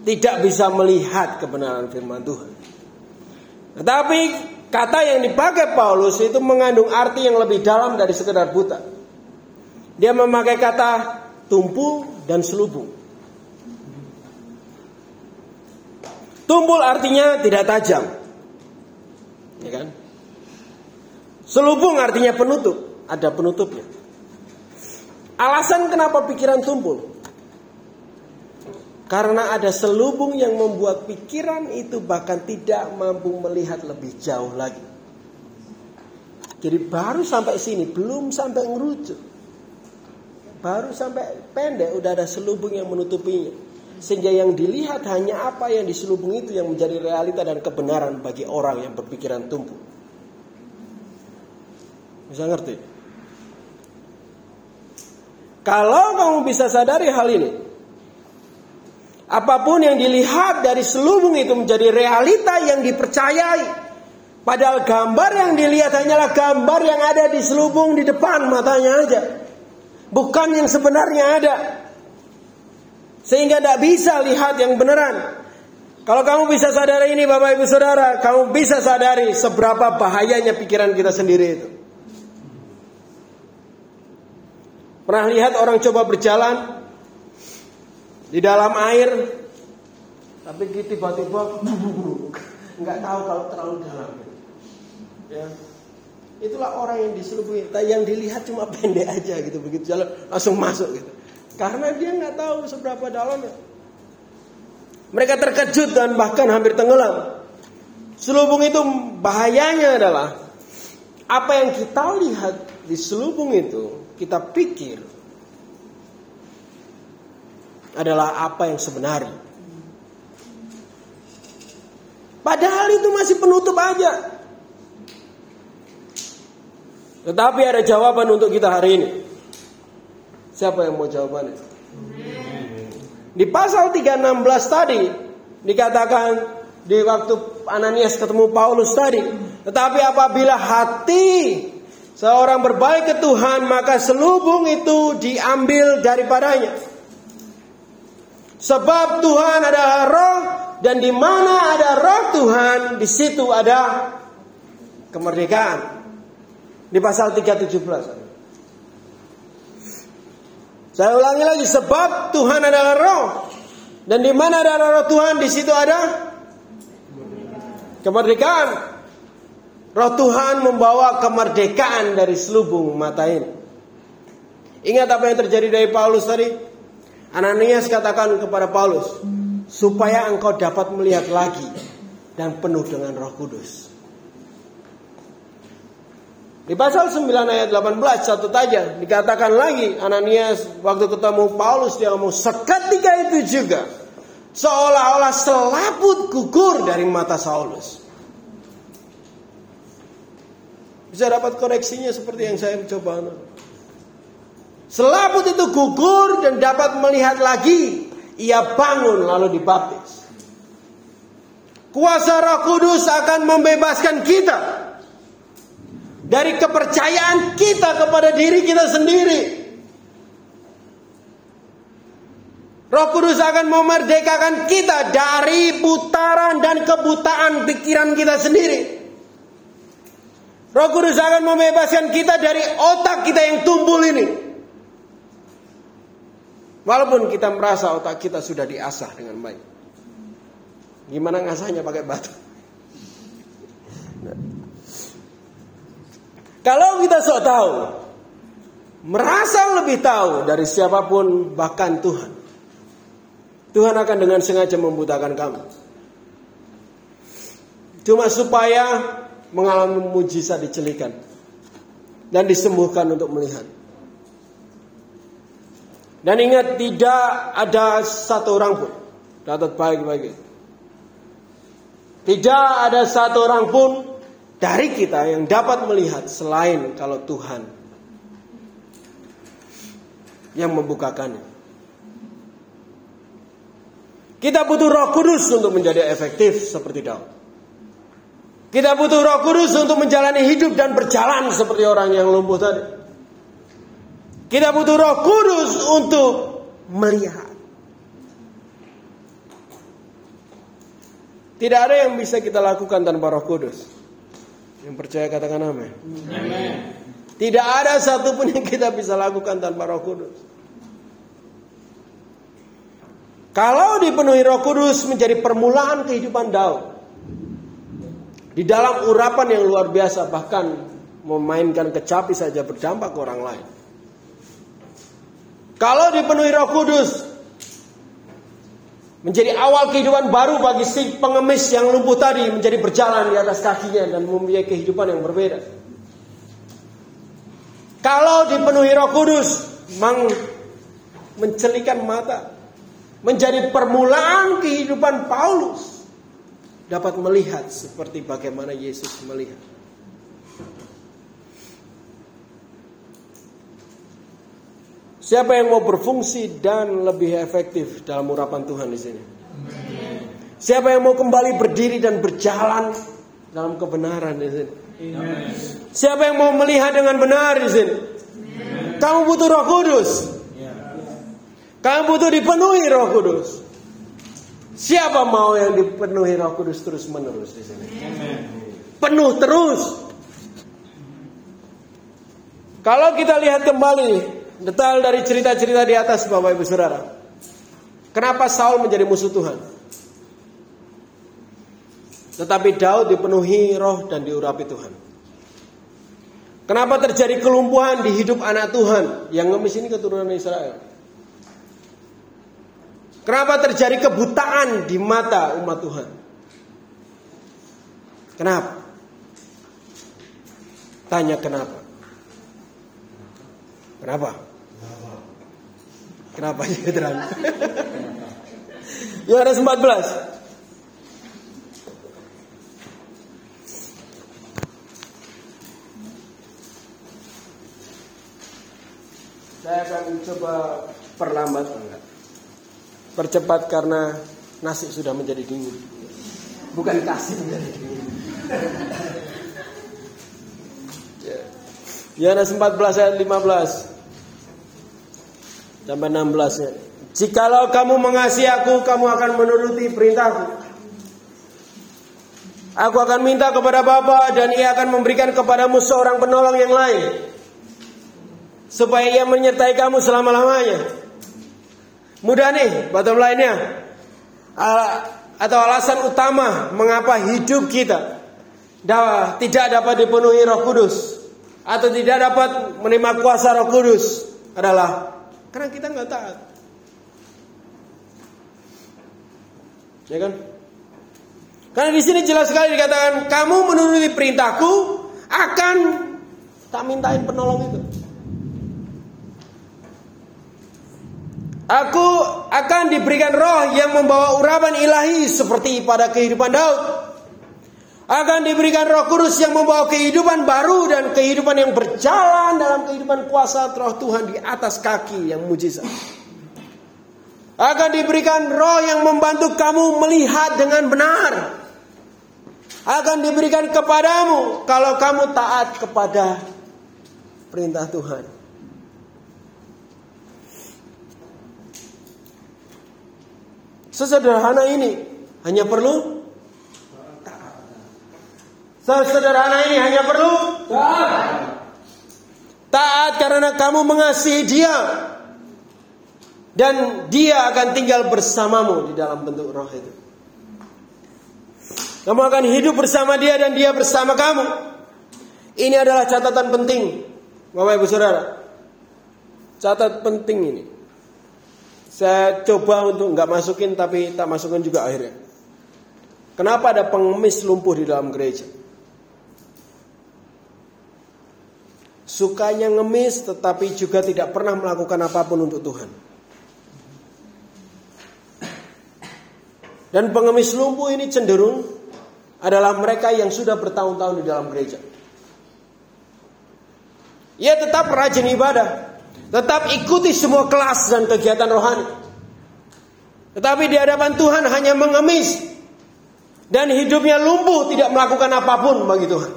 Tidak bisa melihat kebenaran firman Tuhan. Tetapi Kata yang dipakai Paulus itu mengandung arti yang lebih dalam dari sekedar buta. Dia memakai kata tumpul dan selubung. Tumpul artinya tidak tajam. Ya kan? Selubung artinya penutup, ada penutupnya. Alasan kenapa pikiran tumpul? Karena ada selubung yang membuat pikiran itu bahkan tidak mampu melihat lebih jauh lagi. Jadi baru sampai sini, belum sampai ngerucut. Baru sampai pendek udah ada selubung yang menutupinya. Sehingga yang dilihat hanya apa yang diselubung itu yang menjadi realita dan kebenaran bagi orang yang berpikiran tumbuh. Bisa ngerti? Kalau kamu bisa sadari hal ini, apa pun yang dilihat dari selubung itu menjadi realita yang dipercayai. Padahal gambar yang dilihat hanyalah gambar yang ada di selubung di depan matanya aja bukan yang sebenarnya ada. Sehingga tidak bisa lihat yang beneran. Kalau kamu bisa sadari ini Bapak Ibu Saudara, kamu bisa sadari seberapa bahayanya pikiran kita sendiri itu. Pernah lihat orang coba berjalan di dalam air, tapi tiba-tiba nggak tahu kalau terlalu dalam. Ya, Itulah orang yang diselubungi. Yang dilihat cuma pendek aja gitu begitu jalan langsung masuk gitu. Karena dia nggak tahu seberapa dalamnya. Mereka terkejut dan bahkan hampir tenggelam. Selubung itu bahayanya adalah apa yang kita lihat di selubung itu kita pikir adalah apa yang sebenarnya. Padahal itu masih penutup aja. Tetapi ada jawaban untuk kita hari ini. Siapa yang mau jawabannya? Di pasal 316 tadi dikatakan di waktu Ananias ketemu Paulus tadi, tetapi apabila hati seorang berbaik ke Tuhan, maka selubung itu diambil daripadanya. Sebab Tuhan adalah roh dan di mana ada roh Tuhan, di situ ada kemerdekaan. Di pasal 317. Saya ulangi lagi sebab Tuhan adalah roh dan di mana ada roh Tuhan di situ ada kemerdekaan. Roh Tuhan membawa kemerdekaan dari selubung mata ini. Ingat apa yang terjadi dari Paulus tadi? Ananias katakan kepada Paulus, supaya engkau dapat melihat lagi dan penuh dengan Roh Kudus. Di pasal 9 ayat 18 satu saja dikatakan lagi Ananias waktu ketemu Paulus dia ngomong seketika itu juga seolah-olah selaput gugur dari mata Saulus. Bisa dapat koreksinya seperti yang saya coba. Selaput itu gugur dan dapat melihat lagi. Ia bangun lalu dibaptis. Kuasa Roh Kudus akan membebaskan kita dari kepercayaan kita kepada diri kita sendiri. Roh Kudus akan memerdekakan kita dari putaran dan kebutaan pikiran kita sendiri. Roh Kudus akan membebaskan kita dari otak kita yang tumbul ini. Walaupun kita merasa otak kita sudah diasah dengan baik. Gimana ngasahnya pakai batu? Kalau kita sok tahu, merasa lebih tahu dari siapa pun bahkan Tuhan. Tuhan akan dengan sengaja membutakan kamu. Cuma supaya mengalami mujizat dicelikan dan disembuhkan untuk melihat. Dan ingat tidak ada satu orang pun catat baik-baik. Tidak ada satu orang pun dari kita yang dapat melihat selain kalau Tuhan yang membukakannya. Kita butuh Roh Kudus untuk menjadi efektif seperti Daud. Kita butuh Roh Kudus untuk menjalani hidup dan berjalan seperti orang yang lumpuh tadi. Kita butuh Roh Kudus untuk melihat. Tidak ada yang bisa kita lakukan tanpa Roh Kudus. Yang percaya katakan amin. Tidak ada satupun yang kita bisa lakukan tanpa Roh Kudus. Kalau dipenuhi Roh Kudus menjadi permulaan kehidupan Daud. Di dalam urapan yang luar biasa bahkan memainkan kecapi saja berdampak ke orang lain. Kalau dipenuhi Roh Kudus Menjadi awal kehidupan baru bagi si pengemis yang lumpuh tadi menjadi berjalan di atas kakinya dan mempunyai kehidupan yang berbeda. Kalau dipenuhi Roh Kudus, mencelikan mata, menjadi permulaan kehidupan Paulus dapat melihat seperti bagaimana Yesus melihat. Siapa yang mau berfungsi dan lebih efektif dalam urapan Tuhan di sini? Siapa yang mau kembali berdiri dan berjalan dalam kebenaran di sini? Siapa yang mau melihat dengan benar di sini? Kamu butuh Roh Kudus. Kamu butuh dipenuhi Roh Kudus. Siapa mau yang dipenuhi Roh Kudus terus menerus di sini? Penuh terus. Kalau kita lihat kembali detail dari cerita-cerita di atas Bapak Ibu Saudara. Kenapa Saul menjadi musuh Tuhan? Tetapi Daud dipenuhi roh dan diurapi Tuhan. Kenapa terjadi kelumpuhan di hidup anak Tuhan yang ngemis ini keturunan Israel? Kenapa terjadi kebutaan di mata umat Tuhan? Kenapa? Tanya kenapa? Kenapa? Kenapa ya terang? Yohanes 14 Saya akan coba perlambat enggak. Percepat karena nasi sudah menjadi dingin. Bukan kasih menjadi dingin. ya. Yohanes 14 ayat 15 sampai 16 ya. Jikalau kamu mengasihi aku, kamu akan menuruti perintahku. Aku akan minta kepada Bapa dan ia akan memberikan kepadamu seorang penolong yang lain supaya ia menyertai kamu selama-lamanya. Mudah nih, bottom lainnya atau alasan utama mengapa hidup kita tidak dapat dipenuhi Roh Kudus atau tidak dapat menerima kuasa Roh Kudus adalah karena kita nggak taat. Ya kan? Karena di sini jelas sekali dikatakan kamu menuruti perintahku akan tak mintain penolong itu. Aku akan diberikan roh yang membawa urapan ilahi seperti pada kehidupan Daud. Akan diberikan roh kudus yang membawa kehidupan baru dan kehidupan yang berjalan dalam kehidupan kuasa roh Tuhan di atas kaki yang mujizat. Akan diberikan roh yang membantu kamu melihat dengan benar. Akan diberikan kepadamu kalau kamu taat kepada perintah Tuhan. Sesederhana ini hanya perlu taat. Sesederhana ini hanya perlu taat. Taat karena kamu mengasihi dia dan dia akan tinggal bersamamu di dalam bentuk roh itu. Kamu akan hidup bersama dia dan dia bersama kamu. Ini adalah catatan penting, Bapak Ibu Saudara. Catat penting ini. Saya coba untuk nggak masukin tapi tak masukin juga akhirnya. Kenapa ada pengemis lumpuh di dalam gereja? Sukanya ngemis tetapi juga tidak pernah melakukan apa pun untuk Tuhan. Dan pengemis lumpuh ini cenderung adalah mereka yang sudah bertahun-tahun di dalam gereja. Ia tetap rajin ibadah, Tetap ikuti semua kelas dan kegiatan rohani. Tetapi di hadapan Tuhan hanya mengemis. Dan hidupnya lumpuh tidak melakukan apa pun bagi Tuhan.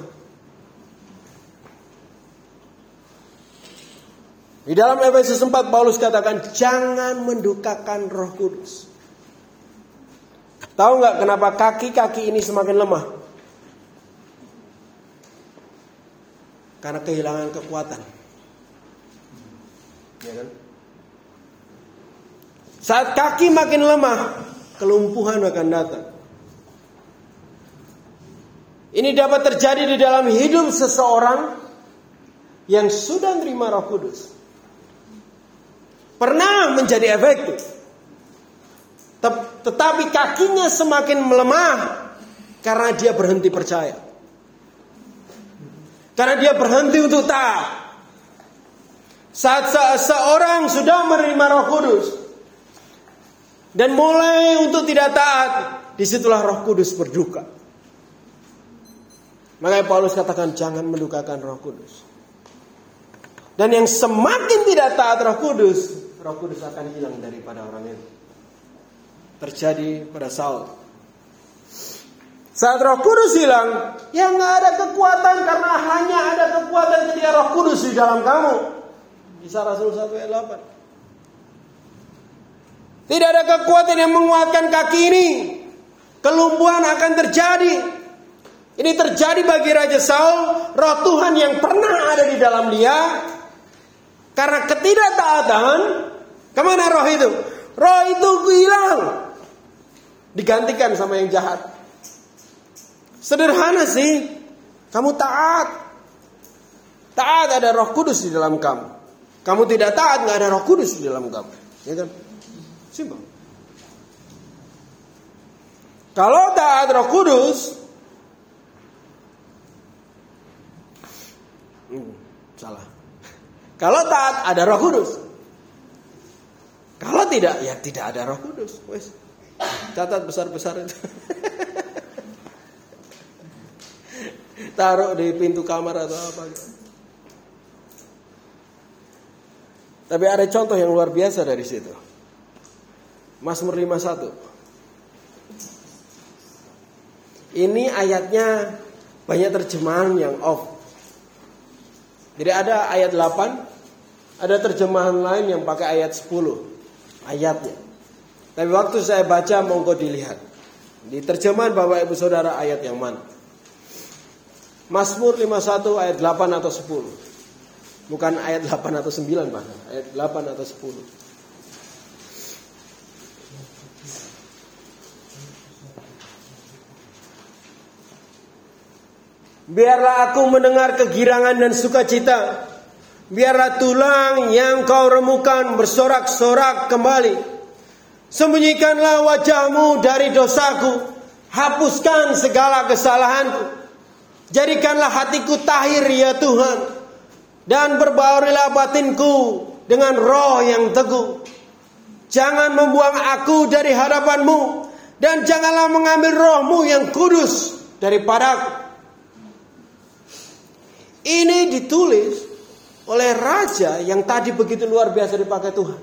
Di dalam Efesus 4 Paulus katakan jangan mendukakan Roh Kudus. Tahu nggak kenapa kaki-kaki ini semakin lemah? Karena kehilangan kekuatan. Ya kan? Saat kaki makin lemah, kelumpuhan akan datang. Ini dapat terjadi di dalam hidup seseorang yang sudah menerima Roh Kudus. Pernah menjadi efektif. Tetapi kakinya semakin melemah karena dia berhenti percaya. Karena dia berhenti untuk taat. Saat seorang sudah menerima Roh Kudus dan mulai untuk tidak taat, di situlah Roh Kudus berduka. Makanya Paulus katakan jangan mendukakan Roh Kudus. Dan yang semakin tidak taat Roh Kudus, Roh Kudus akan hilang daripada orang itu. Terjadi pada Saul. Saat Roh Kudus hilang, ya nggak ada kekuatan karena hanya ada kekuatan ketika Roh Kudus di dalam kamu. Bisa Rasul 1 ayat 8. Tidak ada kekuatan yang menguatkan kaki ini. Kelumpuhan akan terjadi. Ini terjadi bagi Raja Saul, roh Tuhan yang pernah ada di dalam dia. Karena ketidaktaatan, ke mana roh itu? Roh itu hilang. Digantikan sama yang jahat. Sederhana sih, kamu taat. Taat ada roh kudus di dalam kamu. Kamu tidak taat, nggak ada roh kudus di dalam kamu. Ya kan? Simpel. Kalau taat roh kudus, Hmm, salah. Kalau taat ada Roh Kudus. Kalau tidak ya tidak ada Roh Kudus. Wes. Catat besar-besar itu. Taruh di pintu kamar atau apa gitu. Tapi ada contoh yang luar biasa dari situ. Mazmur 51. Ini ayatnya banyak terjemahan yang off. Jadi ada ayat 8, ada terjemahan lain yang pakai ayat 10 ayatnya. Tapi waktu saya baca monggo dilihat. Di terjemahan Bapak Ibu Saudara ayat yang mana? Mazmur 51 ayat 8 atau 10. Bukan ayat 8 atau 9 bahkan, ayat 8 atau 10. Biarlah aku mendengar kegirangan dan sukacita. Biarlah tulang yang kau remukan bersorak-sorak kembali. Sembunyikanlah wajahmu dari dosaku. Hapuskan segala kesalahanku. Jadikanlah hatiku tahir ya Tuhan. Dan berbaurilah batinku dengan roh yang teguh. Jangan membuang aku dari hadapanmu. Dan janganlah mengambil rohmu yang kudus daripadaku. Ini ditulis oleh raja yang tadi begitu luar biasa dipakai Tuhan.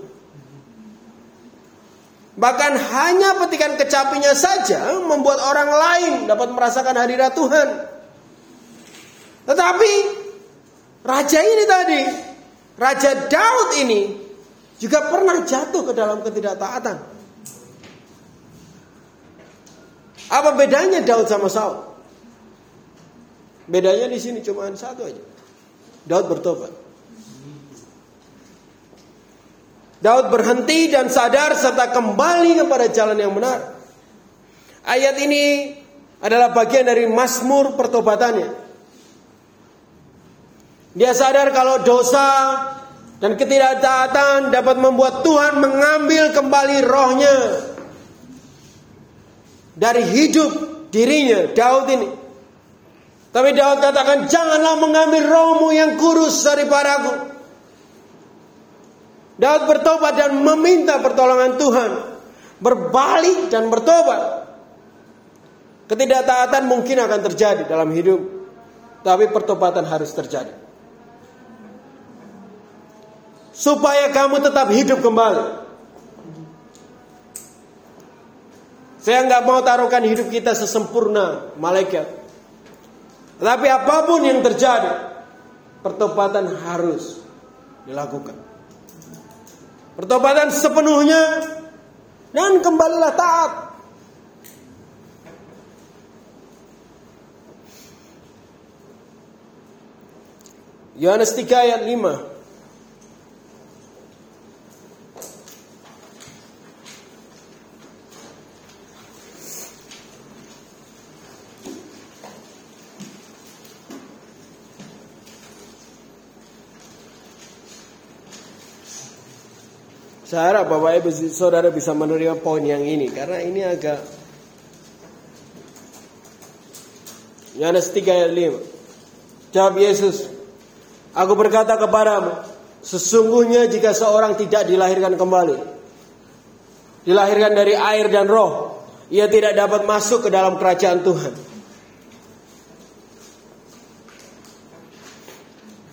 Bahkan hanya petikan kecapinya saja membuat orang lain dapat merasakan hadirat Tuhan. Tetapi raja ini tadi, raja Daud ini juga pernah jatuh ke dalam ketidaktaatan. Apa bedanya Daud sama Saul? Bedanya di sini cuma satu aja. Daud bertobat. Daud berhenti dan sadar serta kembali kepada jalan yang benar. Ayat ini adalah bagian dari Mazmur pertobatannya. Dia sadar kalau dosa dan ketidaktaatan dapat membuat Tuhan mengambil kembali rohnya dari hidup dirinya, Daud ini. Tapi Daud katakan, janganlah mengambil rohmu yang kurus daripadaku. Daud bertobat dan meminta pertolongan Tuhan. Berbalik dan bertobat. Ketidaktaatan mungkin akan terjadi dalam hidup. Tapi pertobatan harus terjadi. Supaya kamu tetap hidup kembali. Saya nggak mau taruhkan hidup kita sesempurna malaikat. Tetapi apa pun yang terjadi, pertobatan harus dilakukan. Pertobatan sepenuhnya dan kembalilah taat. Yohanes 3 ayat 5 Saya harap Bapak Ibu Saudara bisa menerima poin yang ini karena ini agak Yohanes 3 ayat 5. Jawab Yesus, Aku berkata kepadamu, Sesungguhnya jika seorang tidak dilahirkan kembali, dilahirkan dari air dan roh, ia tidak dapat masuk ke dalam kerajaan Tuhan.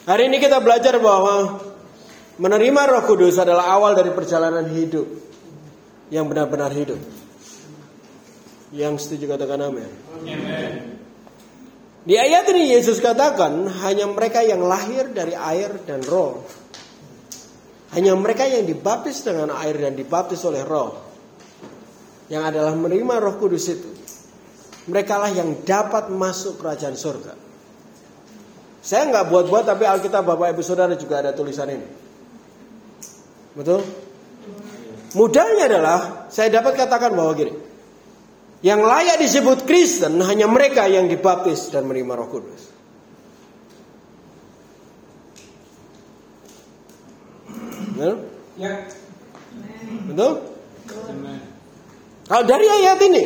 Hari ini kita belajar bahwa menerima Roh Kudus adalah awal dari perjalanan hidup yang benar-benar hidup. Yang setuju katakan amin. Di ayat ini Yesus katakan hanya mereka yang lahir dari air dan roh. Hanya mereka yang dibaptis dengan air dan dibaptis oleh roh. Yang adalah menerima roh kudus itu. Mereka lah yang dapat masuk kerajaan surga. Saya nggak buat-buat tapi Alkitab Bapak Ibu Saudara juga ada tulisan ini. Betul? Mudahnya adalah saya dapat katakan bahwa gini. Yang layak disebut Kristen hanya mereka yang dibaptis dan menerima Roh Kudus. Betul? Ya. Betul? Kalau dari ayat ini,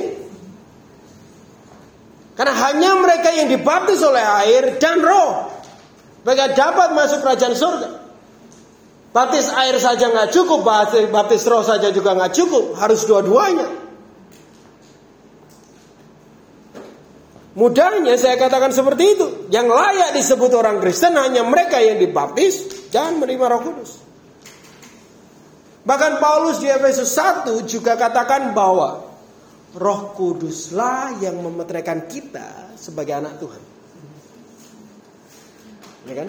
karena hanya mereka yang dibaptis oleh air dan roh, mereka dapat masuk kerajaan surga. Baptis air saja nggak cukup, baptis roh saja juga nggak cukup, harus dua-duanya. Mudahnya saya katakan seperti itu. Yang layak disebut orang Kristen hanya mereka yang dibaptis dan menerima Roh Kudus. Bahkan Paulus di Efesus 1 juga katakan bahwa Roh Kuduslah yang memeteraikan kita sebagai anak Tuhan. Ya kan?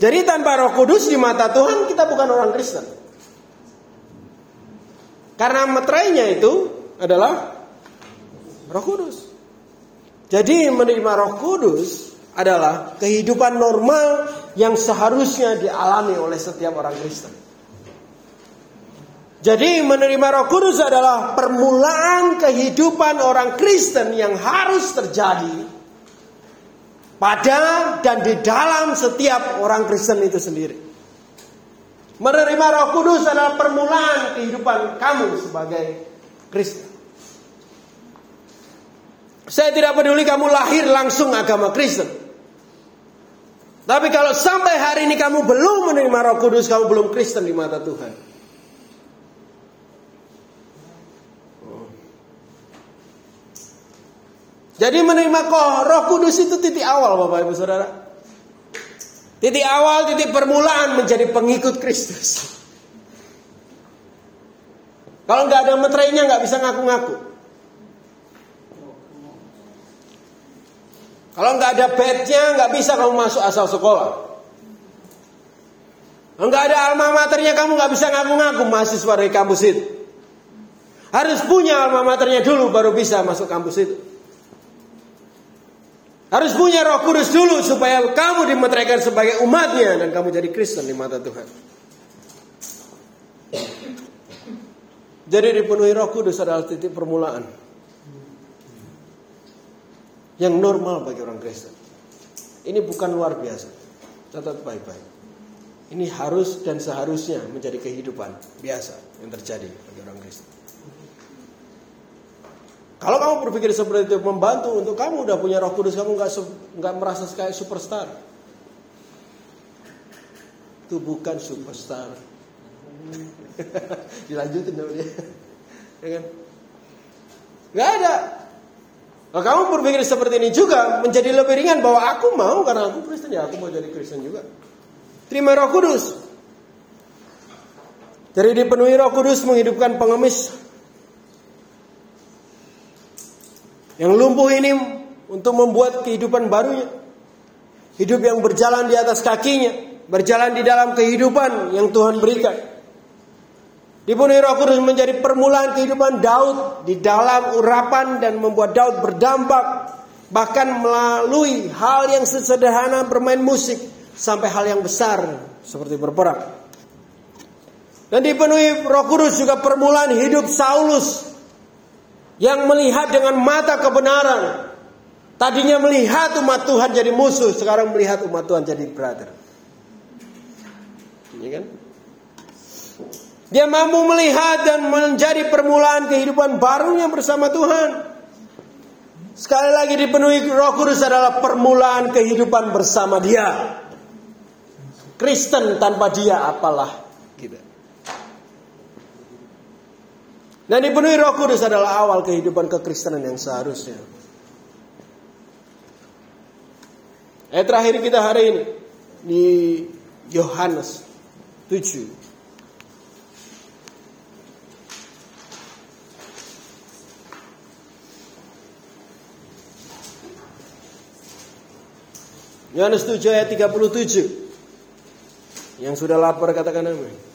Jadi tanpa Roh Kudus di mata Tuhan kita bukan orang Kristen. Karena meterainya itu adalah Roh Kudus. Jadi menerima Roh Kudus adalah kehidupan normal yang seharusnya dialami oleh setiap orang Kristen. Jadi menerima Roh Kudus adalah permulaan kehidupan orang Kristen yang harus terjadi pada dan di dalam setiap orang Kristen itu sendiri. Menerima Roh Kudus adalah permulaan kehidupan kamu sebagai Kristen. Saya tidak peduli kamu lahir langsung agama Kristen. Tapi kalau sampai hari ini kamu belum menerima Roh Kudus, kamu belum Kristen di mata Tuhan. Jadi menerima Roh Kudus itu titik awal Bapak Ibu Saudara. Titik awal, titik permulaan menjadi pengikut Kristus. Kalau nggak ada meterainya nggak bisa ngaku-ngaku. Kalau nggak ada badge-nya nggak bisa kamu masuk asal sekolah. Nggak ada alma maternya kamu nggak bisa ngaku-ngaku mahasiswa dari kampus itu. Harus punya alma maternya dulu baru bisa masuk kampus itu. Harus punya roh kudus dulu supaya kamu dimeteraikan sebagai umatnya dan kamu jadi Kristen di mata Tuhan. Jadi dipenuhi roh kudus adalah titik permulaan yang normal bagi orang Kristen. Ini bukan luar biasa. Catat baik-baik. Ini harus dan seharusnya menjadi kehidupan biasa yang terjadi bagi orang Kristen. Kalau kamu berpikir seperti itu membantu untuk kamu udah punya Roh Kudus kamu nggak nggak merasa kayak superstar. Itu bukan superstar. Dilanjutin dulu dia. Ya kan? Gak ada. Kalau kamu berpikir seperti ini juga menjadi lebih ringan bahwa aku mau karena aku Kristen ya aku mau jadi Kristen juga. Terima Roh Kudus. Jadi dipenuhi Roh Kudus menghidupkan pengemis yang lumpuh ini untuk membuat kehidupan barunya. Hidup yang berjalan di atas kakinya, berjalan di dalam kehidupan yang Tuhan berikan. Dipenuhi Roh Kudus menjadi permulaan kehidupan Daud di dalam urapan dan membuat Daud berdampak bahkan melalui hal yang sesederhana bermain musik sampai hal yang besar seperti berperang. Dan dipenuhi Roh Kudus juga permulaan hidup Saulus yang melihat dengan mata kebenaran. Tadinya melihat umat Tuhan jadi musuh, sekarang melihat umat Tuhan jadi brother. Ini kan? Dia mampu melihat dan menjadi permulaan kehidupan barunya bersama Tuhan. Sekali lagi dipenuhi Roh Kudus adalah permulaan kehidupan bersama Dia. Kristen tanpa dia apalah gitu. Dan dipenuhi Roh Kudus adalah awal kehidupan kekristenan yang seharusnya. Ayat terakhir kita hari ini di Yohanes 7 Yohanes 7 ayat 37. Yang sudah lapar katakan amin.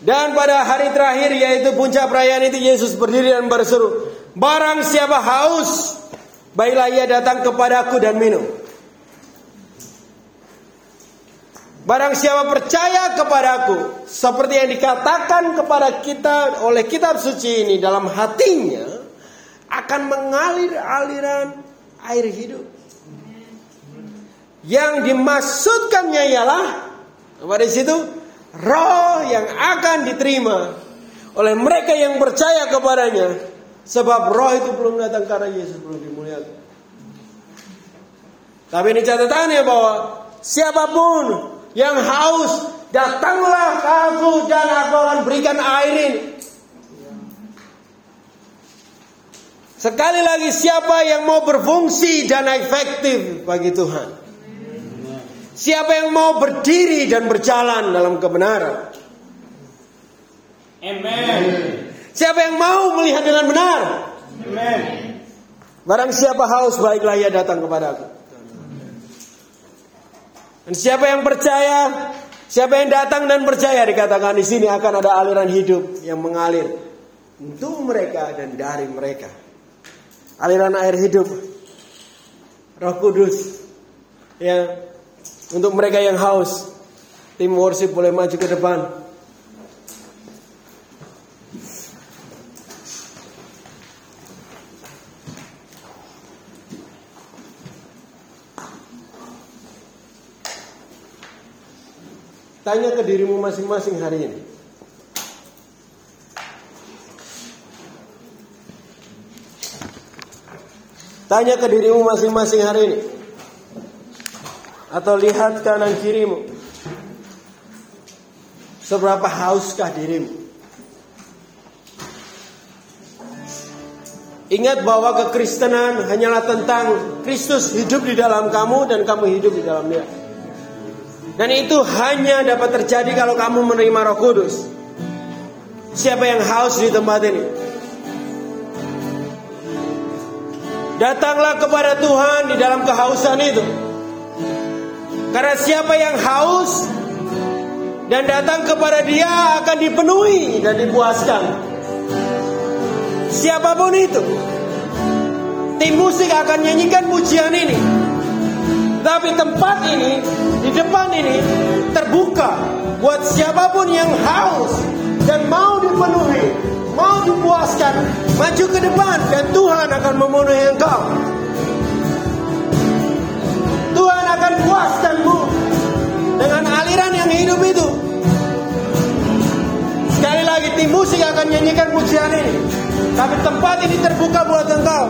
Dan pada hari terakhir yaitu puncak perayaan itu Yesus berdiri dan berseru, "Barang siapa haus, baiklah ia datang kepadaku dan minum." Barang siapa percaya kepadaku, seperti yang dikatakan kepada kita oleh kitab suci ini dalam hatinya, akan mengalir aliran air hidup. Yang dimaksudkannya ialah pada situ roh yang akan diterima oleh mereka yang percaya kepadanya, sebab roh itu belum datang karena Yesus belum dimuliakan. Tapi ini catatannya bahwa siapa pun yang haus, datanglah ke aku dan aku akan berikan air ini. Sekali lagi siapa yang mau berfungsi dan efektif bagi Tuhan? Siapa yang mau berdiri dan berjalan dalam kebenaran? Amen. Siapa yang mau melihat dengan benar? Amen. Barang siapa haus baiklah ia datang kepada aku. Dan siapa yang percaya, siapa yang datang dan percaya dikatakan di sini akan ada aliran hidup yang mengalir untuk mereka dan dari mereka. Aliran air hidup Roh Kudus ya untuk mereka yang haus. Tim worship boleh maju ke depan. Tanya ke dirimu masing-masing hari ini. Tanya ke dirimu masing-masing hari ini. Atau lihat kanan kirimu. Seberapa hauskah dirimu? Ingat bahwa kekristenan hanyalah tentang Kristus hidup di dalam kamu dan kamu hidup di dalam dia. Dan itu hanya dapat terjadi kalau kamu menerima Roh Kudus. Siapa yang haus di tempat ini? Datanglah kepada Tuhan di dalam kehausan itu. Karena siapa yang haus dan datang kepada Dia akan dipenuhi dan dipuaskan. Siapa pun itu, tim musik akan nyanyikan pujian ini. Tapi tempat ini, di depan ini terbuka buat siapa pun yang haus dan mau dipenuhi, mau dipuaskan, maju ke depan dan Tuhan akan memenuhi engkau. Tuhan akan puaskanmu dengan aliran yang hidup itu. Sekali lagi tim musik akan nyanyikan pujian ini. Tapi tempat ini terbuka buat engkau.